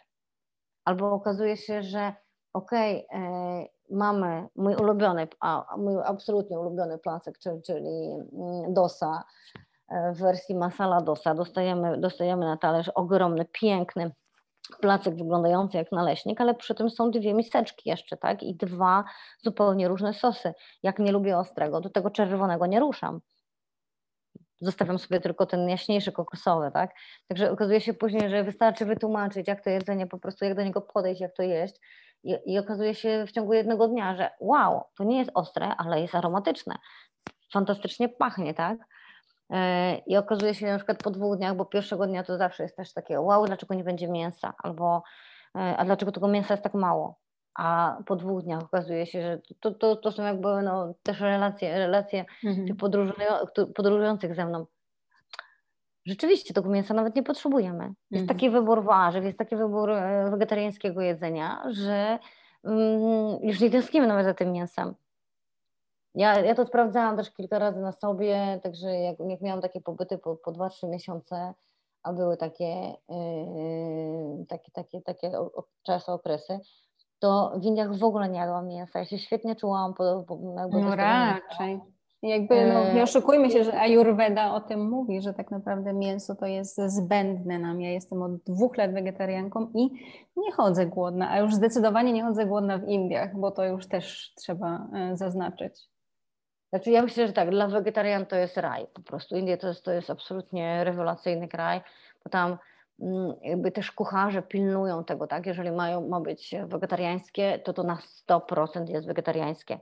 Albo okazuje się, że okej, okay, mamy mój ulubiony, a mój absolutnie ulubiony placek, czyli, czyli mm, dosa e, w wersji masala dosa. Dostajemy, dostajemy na talerz ogromny, piękny placek wyglądający jak naleśnik, ale przy tym są dwie miseczki jeszcze, tak? I dwa zupełnie różne sosy. Jak nie lubię ostrego, do tego czerwonego nie ruszam. Zostawiam sobie tylko ten jaśniejszy kokosowy, tak? Także okazuje się później, że wystarczy wytłumaczyć, jak to jedzenie, po prostu jak do niego podejść, jak to jeść i, I okazuje się w ciągu jednego dnia, że wow, to nie jest ostre, ale jest aromatyczne. Fantastycznie pachnie, tak? E, I okazuje się na przykład po dwóch dniach, bo pierwszego dnia to zawsze jest też takie, wow, dlaczego nie będzie mięsa, albo e, a dlaczego tego mięsa jest tak mało. A po dwóch dniach okazuje się, że to, to, to są jakby no, też relacje, relacje mhm. podróżujących ze mną rzeczywiście tego mięsa nawet nie potrzebujemy. Jest mhm. taki wybór warzyw, jest taki wybór e, wegetariańskiego jedzenia, że um, już nie tęsknimy nawet za tym mięsem. Ja, ja to sprawdzałam też kilka razy na sobie, także jak, jak miałam takie pobyty po, po 2-3 miesiące, a były takie, yy, takie, takie, takie czasy, okresy, to w Indiach w ogóle nie jadłam mięsa. Ja się świetnie czułam. Po, po, jakby no raczej. Jakby, no, nie oszukujmy się, że Ayurveda o tym mówi, że tak naprawdę mięso to jest zbędne nam. Ja jestem od dwóch lat wegetarianką i nie chodzę głodna, a już zdecydowanie nie chodzę głodna w Indiach, bo to już też trzeba e, zaznaczyć. Znaczy ja myślę, że tak, dla wegetarian to jest raj po prostu. Indie to jest, to jest absolutnie rewelacyjny kraj, bo tam mm, jakby też kucharze pilnują tego, tak? Jeżeli mają, ma być wegetariańskie, to to na 100% jest wegetariańskie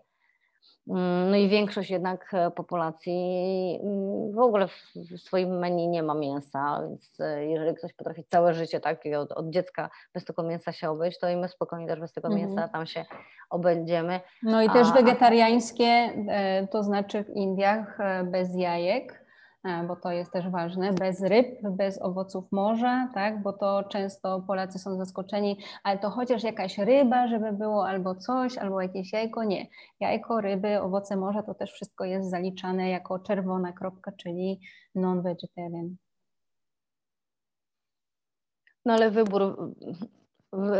no i większość jednak e, populacji mm, w ogóle w swoim menu nie ma mięsa, więc e, jeżeli ktoś potrafi całe życie tak od, od dziecka bez tego mięsa się obyć, to i my spokojnie też bez tego mhm. mięsa tam się obędziemy. No i też wegetariańskie, e, to znaczy w Indiach bez jajek, bo to jest też ważne, bez ryb, bez owoców morza, tak, bo to często Polacy są zaskoczeni, ale to chociaż jakaś ryba, żeby było albo coś, albo jakieś jajko, nie. Jajko, ryby, owoce morza to też wszystko jest zaliczane jako czerwona kropka, czyli non-vegetarian. No ale wybór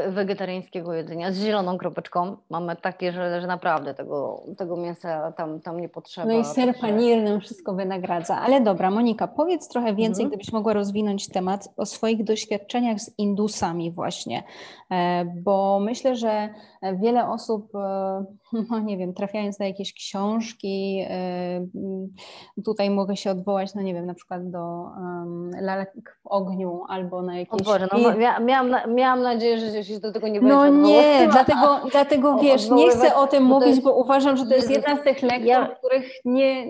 wegetariańskiego jedzenia z zieloną kropeczką. Mamy takie, że, że naprawdę tego, tego mięsa tam, tam nie potrzeba. No i ser panir nam wszystko wynagradza. Ale dobra, Monika, powiedz trochę więcej, mhm. gdybyś mogła rozwinąć temat o swoich doświadczeniach z Indusami właśnie, e, bo myślę, że wiele osób, e, <laughs> no nie wiem, trafiając na jakieś książki, e, tutaj mogę się odwołać, no nie wiem, na przykład do um, Lalek w ogniu albo na jakieś... O Boże, no, miałam, miałam nadzieję, że się do tego nie No nie, dlatego, dlatego wiesz, nie chcę o tym mówić, bo uważam, że to jest jedna z tych lektur, ja... których nie,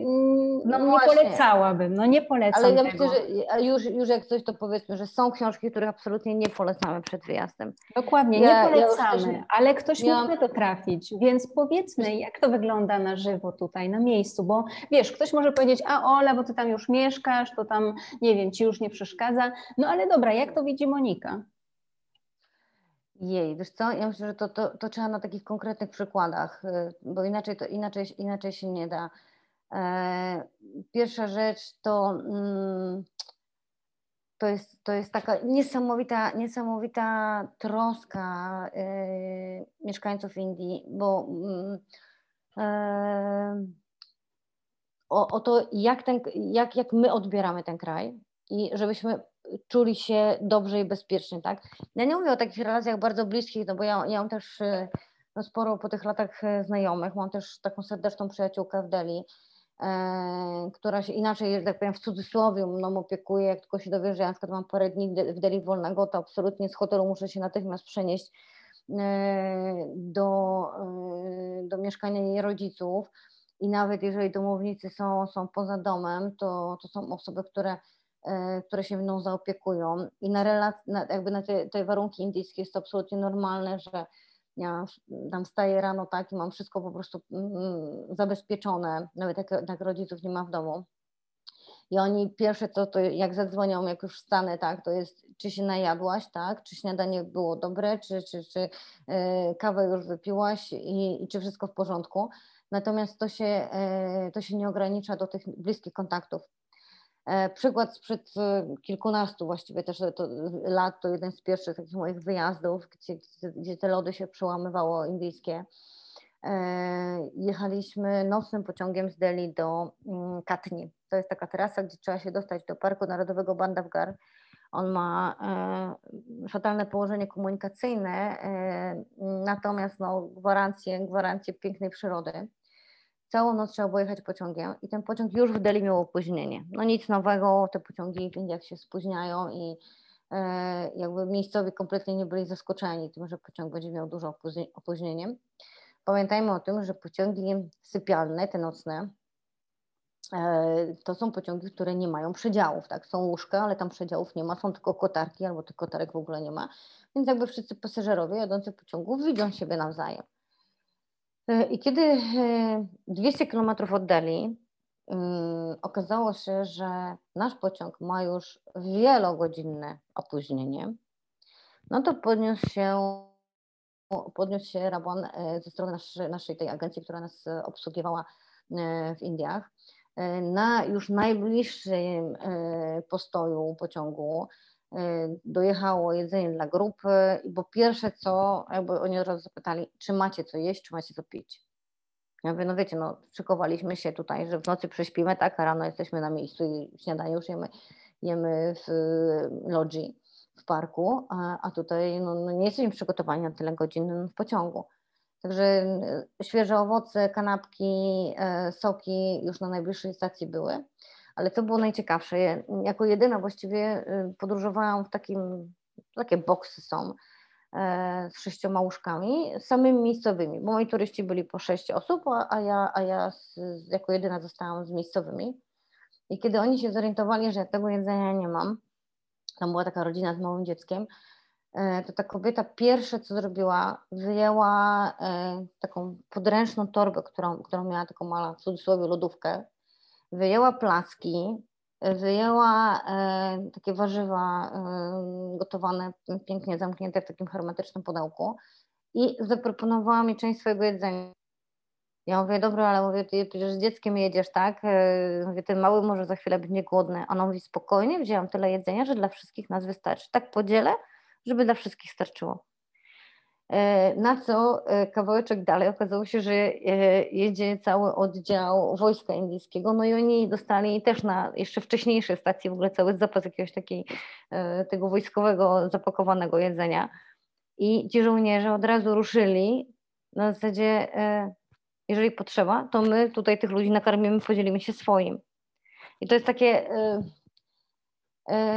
no nie polecałabym, no nie polecam Ale ja myślę, że już, już jak coś to powiedzmy, że są książki, których absolutnie nie polecamy przed wyjazdem. Dokładnie, ja, nie polecamy, ale ktoś ja... mógłby to trafić, więc powiedzmy, jak to wygląda na żywo tutaj, na miejscu, bo wiesz, ktoś może powiedzieć, a Ola, bo ty tam już mieszkasz, to tam, nie wiem, ci już nie przeszkadza, no ale dobra, jak to widzi Monika? Jej, wiesz co, ja myślę, że to, to, to trzeba na takich konkretnych przykładach, y, bo inaczej, to, inaczej, inaczej się nie da. E, pierwsza rzecz to, mm, to, jest, to jest taka niesamowita, niesamowita troska y, mieszkańców Indii, bo mm, e, o, o to, jak, ten, jak, jak my odbieramy ten kraj i żebyśmy czuli się dobrze i bezpiecznie, tak? Ja nie mówię o takich relacjach bardzo bliskich, no bo ja, ja mam też y, no sporo po tych latach znajomych. Mam też taką serdeczną przyjaciółkę w Delhi, która się inaczej, że tak powiem, w cudzysłowie mną opiekuje, jak tylko się dowie, że ja na przykład mam parę dni w deli wolnego, to absolutnie z hotelu muszę się natychmiast przenieść e, do, e, do mieszkania jej rodziców. I nawet jeżeli domownicy są, są poza domem, to, to są osoby, które, które się mną zaopiekują. I na, relac- na jakby na te, te warunki indyjskie jest to absolutnie normalne, że ja tam wstaję rano tak i mam wszystko po prostu mm, zabezpieczone, nawet jak, jak rodziców nie ma w domu. I oni pierwsze co to jak zadzwonią, jak już wstanę, tak, to jest czy się najadłaś, tak, czy śniadanie było dobre, czy, czy, czy yy, kawę już wypiłaś i, i, czy wszystko w porządku. Natomiast to się, yy, to się nie ogranicza do tych bliskich kontaktów. E, przykład sprzed e, kilkunastu właściwie też to, lat, to jeden z pierwszych takich moich wyjazdów, gdzie, gdzie te lody się przełamywało indyjskie. E, jechaliśmy nocnym pociągiem z Delhi do mm, Katni. To jest taka trasa, gdzie trzeba się dostać do Parku Narodowego Bandhavgarh. On ma fatalne położenie komunikacyjne, natomiast no, gwarancje, gwarancje pięknej przyrody. Całą noc trzeba było jechać pociągiem i ten pociąg już w Delhi miał opóźnienie. No nic nowego, te pociągi Indiach się spóźniają i e, jakby miejscowi kompletnie nie byli zaskoczeni tym, że pociąg będzie miał dużo opóźnienie. Pamiętajmy o tym, że pociągi sypialne, te nocne, e, to są pociągi, które nie mają przedziałów, tak? Są łóżka, ale tam przedziałów nie ma, są tylko kotarki albo tych kotarek w ogóle nie ma, więc jakby wszyscy pasażerowie jadący pociągu widzą siebie nawzajem. E, I kiedy 200 e, km od Delhi mm, okazało się, że nasz pociąg ma już wielogodzinne opóźnienie, no to podniósł się, podniósł się rabon e, ze strony naszej, naszej tej agencji, która nas obsługiwała w Indiach. Na już najbliższym postoju pociągu dojechało jedzenie dla grupy, bo pierwsze co, jakby oni od razu zapytali, czy macie co jeść, czy macie co pić. Ja mówię, no wiecie, no szykowaliśmy się tutaj, że w nocy prześpimy, tak, a rano jesteśmy na miejscu i śniadanie już jemy, jemy w lodzi w parku, a, a tutaj no, no, nie jesteśmy przygotowani na tyle godzin w pociągu. Także y, świeże owoce, kanapki, y, soki już na najbliższej stacji były. Ale co było najciekawsze, jako jedyna właściwie y, podróżowałam w takim, takie boksy są e, z sześcioma łóżkami, samymi miejscowymi, bo moi turyści byli po sześć osób, a ja, a ja z, jako jedyna zostałam z miejscowymi. I kiedy oni się zorientowali, że ja tego jedzenia nie mam, tam była taka rodzina z małym dzieckiem, e, to ta kobieta pierwsze co zrobiła, wyjęła e, taką podręczną torbę, którą, którą miała taką małą w cudzysłowie lodówkę, wyjęła placki, wyjęła e, takie warzywa e, gotowane, pięknie zamknięte w takim hermetycznym pudełku i zaproponowała mi część swojego jedzenia. Ja mówię, dobra, ale mówię, ty przecież z dzieckiem jedziesz, tak? E, mówię, ten mały może za chwilę będzie głodny. Ona mówi, spokojnie, wzięłam tyle jedzenia, że dla wszystkich nas wystarczy. Tak podzielę, żeby dla wszystkich starczyło. E, na co e, kawałeczek dalej okazało się, że e, jedzie cały oddział wojska indyjskiego, no i oni dostali też na jeszcze wcześniejszej stacji w ogóle cały zapas jakiegoś takiego tego wojskowego zapakowanego jedzenia. I ci żołnierze od razu ruszyli na zasadzie, jeżeli potrzeba, to my tutaj tych ludzi nakarmimy, podzielimy się swoim. I to jest takie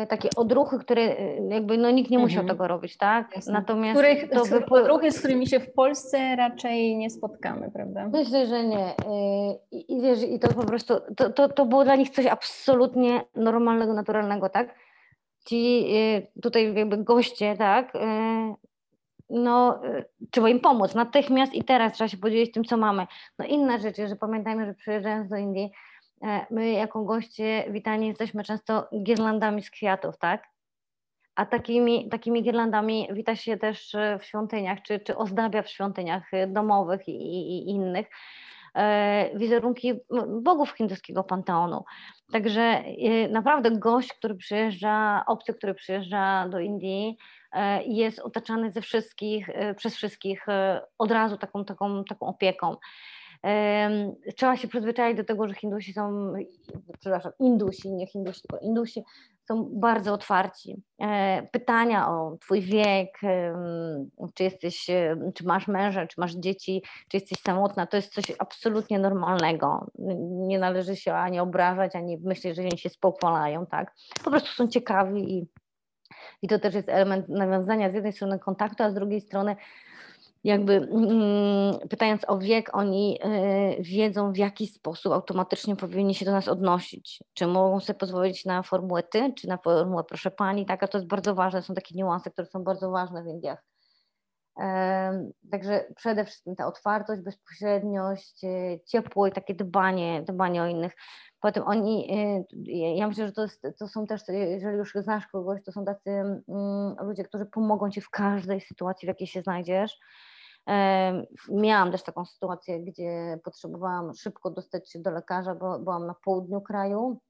takie odruchy, które e, jakby no nikt nie musiał mhm. tego robić, tak? Jasne. Natomiast Których, to odruchy, z którymi się w Polsce raczej nie spotkamy, prawda? Myślę, że nie. E, I, i wiesz, i to po prostu, to, to, to było dla nich coś absolutnie normalnego, naturalnego, tak? Ci tutaj jakby goście, tak? No, trzeba im pomóc natychmiast i teraz trzeba się podzielić tym, co mamy. No inna rzecz, że pamiętajmy, że przyjeżdżając do Indii, E, my jako goście witani jesteśmy często girlandami z kwiatów, tak? A takimi, takimi girlandami wita się też e, w świątyniach, czy, czy ozdabia w świątyniach e, domowych i, i, i innych wizerunki bogów hinduskiego panteonu. Także naprawdę gość, który przyjeżdża, obcy, który przyjeżdża do Indii, jest otaczany ze wszystkich, przez wszystkich od razu taką, taką, taką opieką. Trzeba się przyzwyczaić do tego, że Hindusi są, przepraszam, Indusi, nie Hindusi, tylko Indusi są bardzo otwarci. E, pytania o twój wiek, czy jesteś, czy masz męża, czy masz dzieci, czy jesteś samotna, to jest coś absolutnie normalnego. Nie należy się ani obrażać, ani myśleć, że oni się spochwalają, tak? Po prostu są ciekawi i, i to też jest element nawiązania z jednej strony kontaktu, a z drugiej strony jakby mm, pytając o wiek, oni y, wiedzą w jaki sposób automatycznie powinni się do nas odnosić. Czy mogą sobie pozwolić na formułę ty, czy na formułę proszę pani, tak, a to jest bardzo ważne, są takie niuanse, które są bardzo ważne w Indiach. Także przede wszystkim ta otwartość, bezpośredniość, y, ciepło i takie dbanie, dbanie o innych. Potem oni, y, ja myślę, że to, jest, to są też, jeżeli już znasz kogoś, to są tacy mm, ludzie, którzy pomogą ci w każdej sytuacji, w jakiej się znajdziesz Miałam też taką sytuację, gdzie potrzebowałam szybko dostać się do lekarza, bo byłam na południu kraju.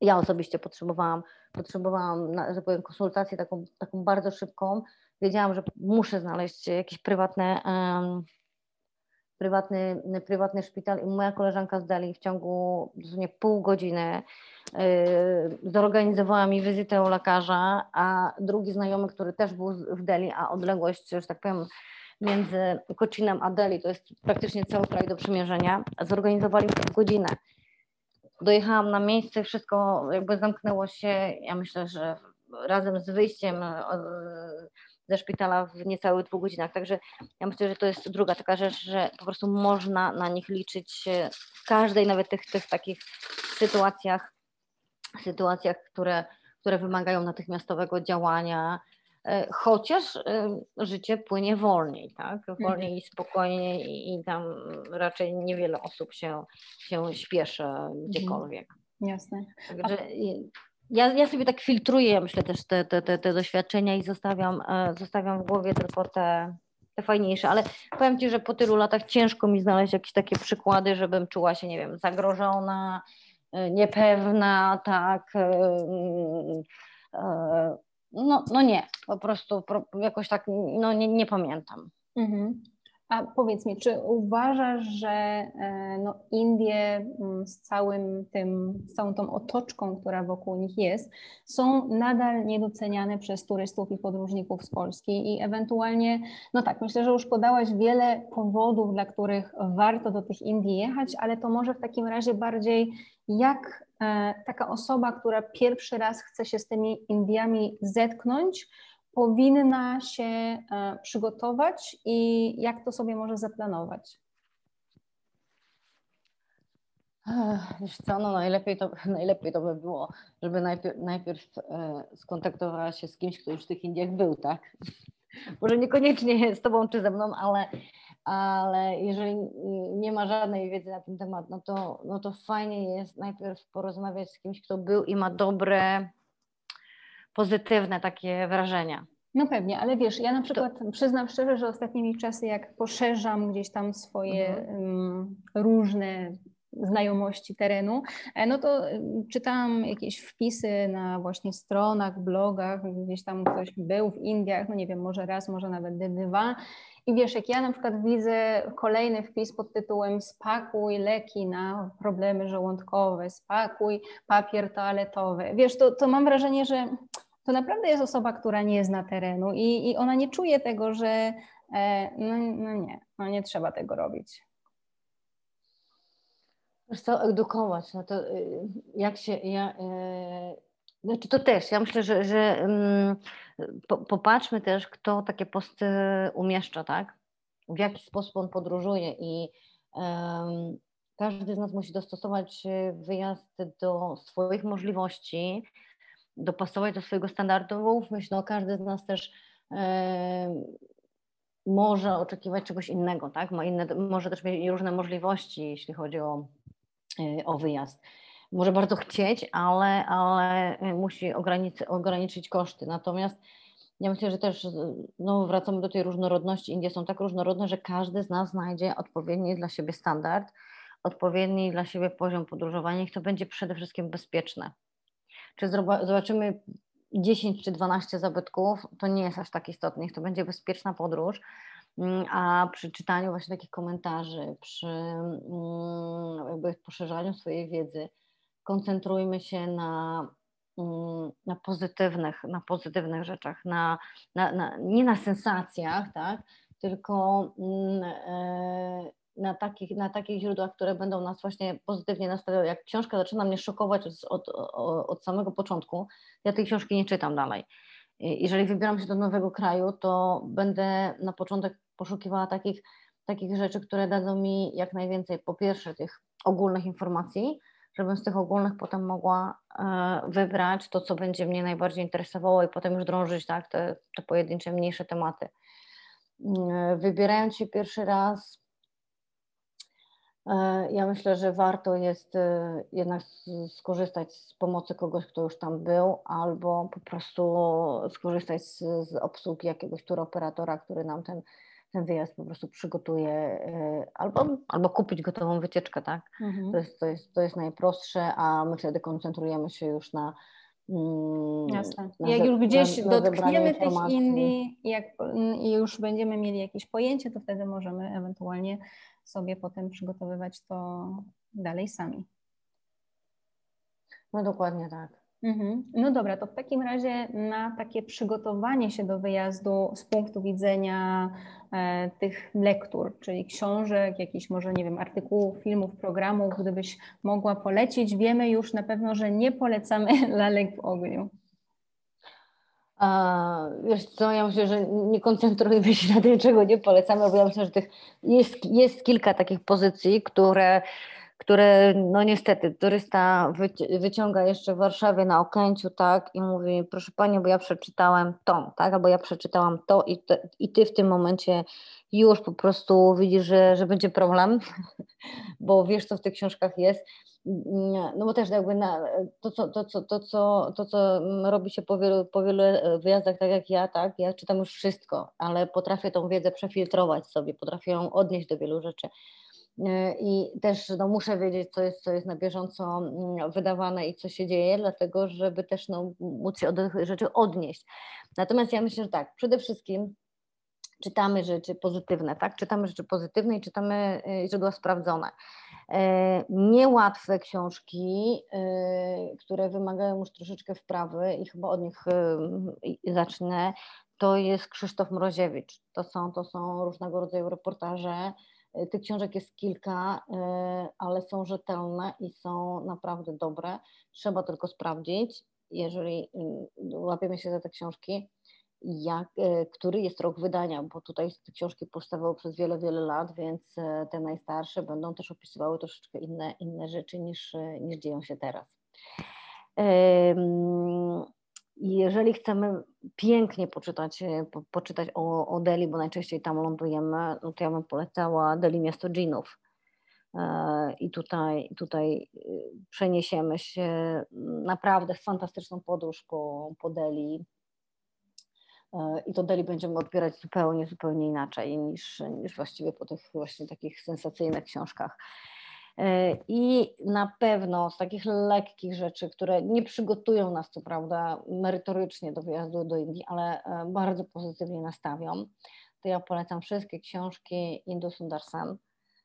Ja osobiście potrzebowałam, potrzebowałam, że powiem, konsultację taką, taką bardzo szybką. Wiedziałam, że muszę znaleźć jakieś prywatne, um, prywatny, prywatny szpital i moja koleżanka z Dali w ciągu dosłownie pół godziny yy, zorganizowała mi wizytę u lekarza, a drugi znajomy, który też był w Delhi, a odległość, że tak powiem, między Kocinem a Delhi, to jest praktycznie cały kraj do przymierzenia, zorganizowali w godzinę. Dojechałam na miejsce, wszystko jakby zamknęło się, ja myślę, że razem z wyjściem e, ze szpitala w niecałych dwóch godzinach. Także ja myślę, że to jest druga taka rzecz, że po prostu można na nich liczyć w każdej, nawet tych, tych takich sytuacjach, sytuacjach, które, które wymagają natychmiastowego działania, E, chociaż e, życie płynie wolniej, tak? Wolniej mhm. i spokojniej i, i tam raczej niewiele osób się, się śpieszy mhm. gdziekolwiek. Jasne. Także ja, ja sobie tak filtruję, myślę też te, te, te, te doświadczenia i zostawiam, e, zostawiam w głowie tylko te, te fajniejsze, ale powiem Ci, że po tylu latach ciężko mi znaleźć jakieś takie przykłady, żebym czuła się, nie wiem, zagrożona, niepewna, tak, no, no nie, po prostu jakoś tak no, nie, nie pamiętam. Mhm. A powiedz mi, czy uważasz, że e, no, Indie mm, z całym tym, z całą tą otoczką, która wokół nich jest, są nadal niedoceniane przez turystów i podróżników z Polski i ewentualnie, no tak, myślę, że już podałaś wiele powodów, dla których warto do tych Indii jechać, ale to może w takim razie bardziej jak taka osoba, która pierwszy raz chce się z tymi Indiami zetknąć, powinna się e, przygotować i jak to sobie może zaplanować? Wiesz co, no najlepiej to, <laughs> najlepiej to by było, żeby najpierw, najpierw e, skontaktowała się z kimś, kto już w tych Indiach był, tak? Może niekoniecznie z tobą czy ze mną, ale, ale jeżeli nie ma żadnej wiedzy na ten temat, no to, no to fajnie jest najpierw porozmawiać z kimś, kto był i ma dobre, pozytywne takie wrażenia. No pewnie, ale wiesz, ja na przykład to... przyznam szczerze, że ostatnimi czasy, jak poszerzam gdzieś tam swoje mhm. um, różne znajomości terenu, e, no to czytałam jakieś wpisy na właśnie stronach, blogach, gdzieś tam ktoś był w Indiach, no nie wiem, może raz, może nawet dwa. I wiesz, jak ja na przykład widzę kolejny wpis pod tytułem spakuj leki na problemy żołądkowe, spakuj papier toaletowy, wiesz, to, to mam wrażenie, że to naprawdę jest osoba, która nie zna terenu i, i ona nie czuje tego, że e, no, no nie, no nie trzeba tego robić. Co, edukować, no to y, jak się, ja, y, znaczy to też, ja myślę, że, że mm, popatrzmy też, kto takie posty umieszcza, tak? W jaki sposób on podróżuje i um, każdy z nas musi dostosować wyjazd do swoich możliwości, dopasować do swojego standardów. Myślę, no każdy z nas też może oczekiwać czegoś innego, tak? Ma inne, może też mieć różne możliwości, jeśli chodzi o o wyjazd. Może bardzo chcieć, ale, ale y, musi ograniczyć, koszty. Natomiast ja myślę, że też no, wracamy do tej różnorodności. Indie są tak różnorodne, że każdy z nas znajdzie odpowiedni dla siebie standard, odpowiedni dla siebie poziom podróżowania i to będzie przede wszystkim bezpieczne. Czy zobaczymy 10 czy 12 zabytków, to nie jest aż tak istotne, to będzie bezpieczna podróż, a przy czytaniu właśnie takich komentarzy, przy mm, jakby poszerzaniu swojej wiedzy, koncentrujmy się na mm, na pozytywnych, na pozytywnych rzeczach, na, na, na, nie na sensacjach, tak, tylko mm, e, na takich, na takich źródłach, które będą nas właśnie pozytywnie nastawiały. Jak książka zaczyna mnie szokować od, od, od samego początku, ja tej książki nie czytam dalej. Jeżeli wybieram się do nowego kraju, to będę na początek poszukiwała takich, takich rzeczy, które dadzą mi jak najwięcej, po pierwsze, tych ogólnych informacji, żebym z tych ogólnych potem mogła e, wybrać to, co będzie mnie najbardziej interesowało i potem już drążyć tak, te, te pojedyncze, mniejsze tematy. E, wybierając się pierwszy raz, e, ja myślę, że warto jest jednak skorzystać z pomocy kogoś, kto już tam był, albo po prostu skorzystać z, z obsługi jakiegoś turoperatora, który nam ten ten wyjazd po prostu przygotuje e, albo, albo kupić gotową wycieczkę, tak? Mhm. To, jest, to, jest, to jest najprostsze, a my wtedy koncentrujemy się już na mm, Jasne. Na, jak już gdzieś na, na dotkniemy tych Indii jak, i już będziemy mieli jakieś pojęcie, to wtedy możemy ewentualnie sobie potem przygotowywać to dalej sami. No dokładnie tak. Mhm. No dobra, to w takim razie na takie przygotowanie się do wyjazdu z punktu widzenia e, tych lektur, czyli książek, jakichś może, nie wiem, artykułów, filmów, programów, gdybyś mogła polecić, wiemy już na pewno, że nie polecamy <laughs> lalek w ogniu. A, wiesz co, ja myślę, że nie koncentrujemy się na tym, czego nie polecamy, bo ja myślę, że tych jest, jest kilka takich pozycji, które które no niestety turysta wyciąga jeszcze w Warszawie na Okęciu, tak, i mówi, proszę Pani, bo ja przeczytałem to, tak, albo ja przeczytałam to i, te, i Ty w tym momencie już po prostu widzisz, że, że będzie problem, <laughs> bo wiesz, co w tych książkach jest, no bo też jakby na, to, co, to, co, to, co, to, co robi się po wielu, po wielu wyjazdach, tak jak ja, tak, ja czytam już wszystko, ale potrafię tą wiedzę przefiltrować sobie, potrafię ją odnieść do wielu rzeczy. E, i też no, muszę wiedzieć, co jest, co jest na bieżąco mm, wydawane i co się dzieje, dlatego żeby też no, móc się od tych rzeczy odnieść. Natomiast ja myślę, że tak, przede wszystkim czytamy rzeczy pozytywne, tak? Czytamy rzeczy pozytywne i czytamy e, źródła sprawdzone. E, niełatwe książki, które wymagają już troszeczkę wprawy i chyba od nich zacznę, to jest Krzysztof Mroziewicz. To są, to są różnego rodzaju reportaże, tych książek jest kilka, e, ale są rzetelne i są naprawdę dobre. Trzeba tylko sprawdzić, jeżeli mm, łapiemy się za te książki, jak, e, który jest rok wydania, bo tutaj te książki powstawały przez wiele, wiele lat, więc te najstarsze będą też opisywały troszeczkę inne, inne rzeczy niż, niż dzieją się teraz. Jeżeli chcemy pięknie poczytać, e, po, poczytać o, o Delhi, bo najczęściej tam lądujemy, no to ja bym polecała Delhi Miasto Dżinów. E, I tutaj, tutaj e, przeniesiemy się naprawdę w fantastyczną podróż po, po Delhi. I to Delhi będziemy odbierać zupełnie, zupełnie inaczej niż, niż właściwie po tych właśnie takich sensacyjnych książkach. E, I na pewno z takich lekkich rzeczy, które nie przygotują nas, co prawda, merytorycznie do wyjazdu do Indii, ale e, bardzo pozytywnie nastawią, to ja polecam wszystkie książki Indu Sundarsan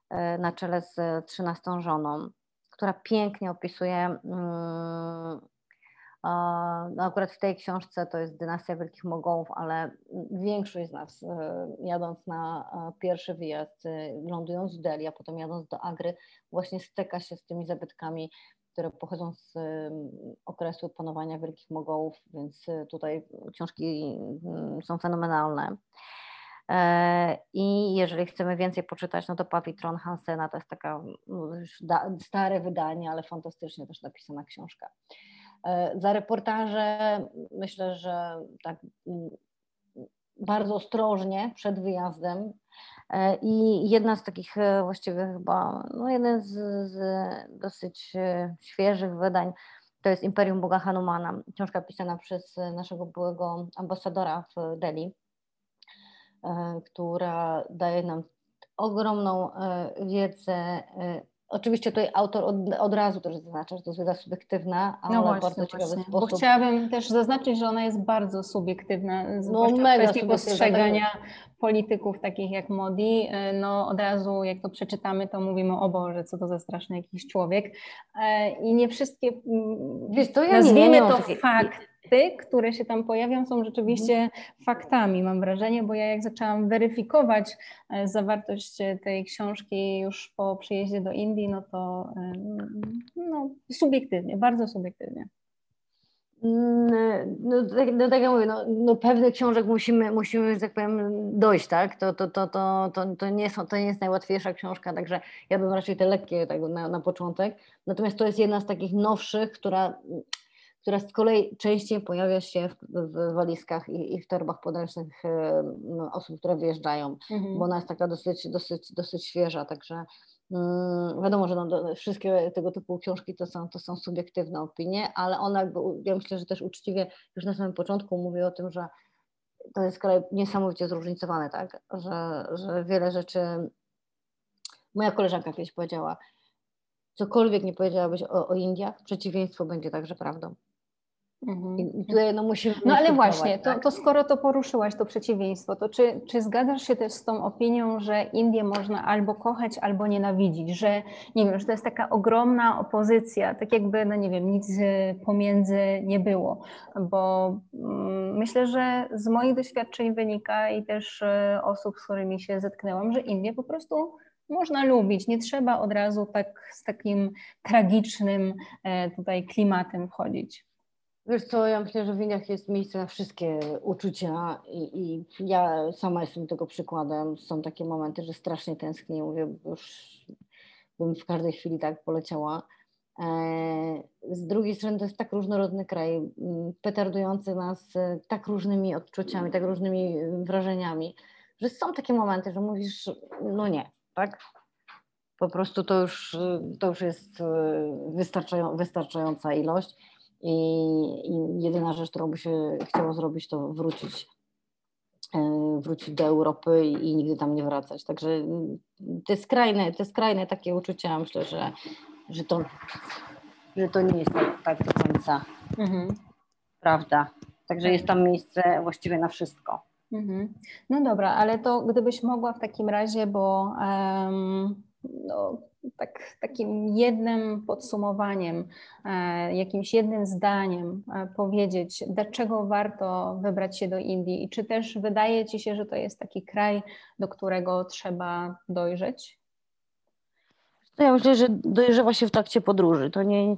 e, na czele z trzynastą żoną, która pięknie opisuje mm, no akurat w tej książce to jest dynastia Wielkich Mogołów, ale większość z nas e, jadąc na e, pierwszy wyjazd, e, lądując w Delhi, a potem jadąc do Agry, właśnie styka się z tymi zabytkami, które pochodzą z okresu panowania Wielkich Mogołów, więc tutaj książki mm, są fenomenalne. I jeżeli chcemy więcej poczytać, no to Pawitron Hansena to jest taka no, stare wydanie, ale fantastycznie też napisana książka. E, za reportaże myślę, że tak mm, bardzo ostrożnie przed wyjazdem. E, I jedna z takich e, właściwie chyba, no jeden z, z dosyć świeżych wydań to jest Imperium Boga Hanumana, książka pisana przez naszego byłego ambasadora w Delhi, która daje nam ogromną wiedzę Oczywiście tutaj autor od, od razu też zaznacza, że to jest wiedza subiektywna, ale no właśnie, bardzo ciekawy właśnie. sposób. Bo chciałabym też zaznaczyć, że ona jest bardzo subiektywna, no, mega kwestii postrzegania polityków takich jak Modi. No od razu jak to przeczytamy, to mówimy o Boże, co to za straszny jakiś człowiek. E, I nie wszystkie, Wiesz, to ja nazwijmy nie, nie, nie to fakt, fakty, które się tam pojawią, są rzeczywiście mhm. faktami, mam wrażenie, bo ja jak zaczęłam weryfikować e, zawartość e, tej książki już po przyjeździe do Indii, no to e, no, subiektywnie, bardzo subiektywnie. Mm, no, tak, no tak jak mówię, no, no pewnych książek musimy, musimy, że tak powiem, dojść, tak? To, to, to, to, to, to, nie są, to nie jest najłatwiejsza książka, także ja bym raczej te lekkie tak, na, na początek. Natomiast to jest jedna z takich nowszych, która która z kolei częściej pojawia się w, w walizkach i, i, w torbach podręcznych e, no, osób, które wyjeżdżają, mhm. bo ona jest taka dosyć, dosyć, dosyć świeża, także mm, wiadomo, że no, do, wszystkie tego typu książki to są, to są subiektywne opinie, ale ona jakby, ja myślę, że też uczciwie już na samym początku mówi o tym, że to jest kolej niesamowicie zróżnicowane, tak, że, że wiele rzeczy, moja koleżanka kiedyś powiedziała, cokolwiek nie powiedziałabyś o, o Indiach, przeciwieństwo będzie także prawdą. Mhm. I tutaj no, musimy no ale właśnie, tak? to, to skoro to poruszyłaś, to przeciwieństwo, to czy, czy zgadzasz się też z tą opinią, że Indię można albo kochać, albo nienawidzić, że nie wiem, że to jest taka ogromna opozycja, tak jakby, no nie wiem, nic pomiędzy nie było, bo mm, myślę, że z moich doświadczeń wynika i też y, osób, z którymi się zetknęłam, że Indię po prostu można lubić, nie trzeba od razu tak z takim tragicznym e, tutaj klimatem wchodzić. Wiesz co, ja myślę, że w Indiach jest miejsce na wszystkie uczucia i, i, ja sama jestem tego przykładem. Są takie momenty, że strasznie tęsknię, mówię, już bym w każdej chwili tak poleciała. E, z drugiej strony to jest tak różnorodny kraj, petardujący nas e, tak różnymi odczuciami, tak różnymi wrażeniami, że są takie momenty, że mówisz, no nie, tak? Po prostu to już, to już jest e, wystarczająca ilość. I, I jedyna rzecz, którą by się chciało zrobić, to wrócić, e, wrócić do Europy i, i nigdy tam nie wracać. Także te skrajne, te skrajne takie uczucia, myślę, że, że, to, że to nie jest tak, tak do końca mhm. prawda. Także jest tam miejsce właściwie na wszystko. Mhm. No dobra, ale to gdybyś mogła w takim razie, bo um, no, tak, takim jednym podsumowaniem, e, jakimś jednym zdaniem e, powiedzieć, dlaczego warto wybrać się do Indii i czy też wydaje Ci się, że to jest taki kraj, do którego trzeba dojrzeć? Ja myślę, że dojrzewa się w trakcie podróży. To nie,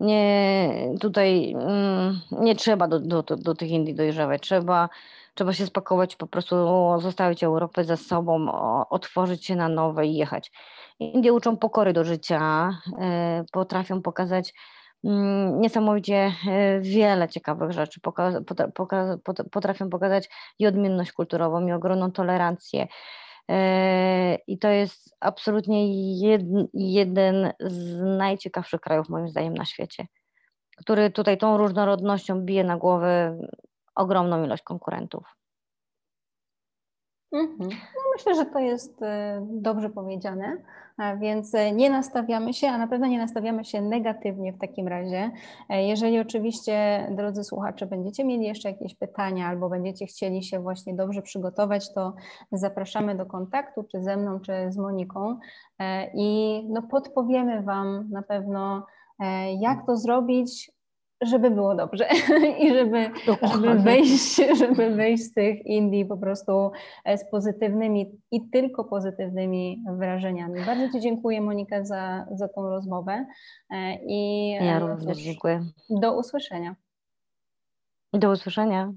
nie tutaj mm, nie trzeba do, do, do tych Indii dojrzewać. Trzeba, trzeba się spakować, po prostu zostawić Europę za sobą, otworzyć się na nowe i jechać. Indie uczą pokory do życia, e, potrafią pokazać mm, niesamowicie e, wiele ciekawych rzeczy, potrafią pokazać i odmienność kulturową, i ogromną tolerancję. E, I to jest absolutnie jeden z najciekawszych krajów, moim zdaniem, na świecie, który tutaj tą różnorodnością bije na głowę ogromną ilość konkurentów. Mhm. No myślę, że to jest e, dobrze powiedziane, więc e, nie nastawiamy się, a na pewno nie nastawiamy się negatywnie w takim razie. E, jeżeli oczywiście, drodzy słuchacze, będziecie mieli jeszcze jakieś pytania albo będziecie chcieli się właśnie dobrze przygotować, to zapraszamy do kontaktu, czy ze mną, czy z Moniką i no, podpowiemy Wam na pewno, jak to zrobić, żeby było dobrze <laughs> i żeby, żeby, wyjść, żeby wyjść z tych Indii po prostu e, z pozytywnymi i tylko pozytywnymi wrażeniami. Bardzo Ci dziękuję Monika za, za tą rozmowę e, i ja e, również dziękuję. Do usłyszenia. Do usłyszenia.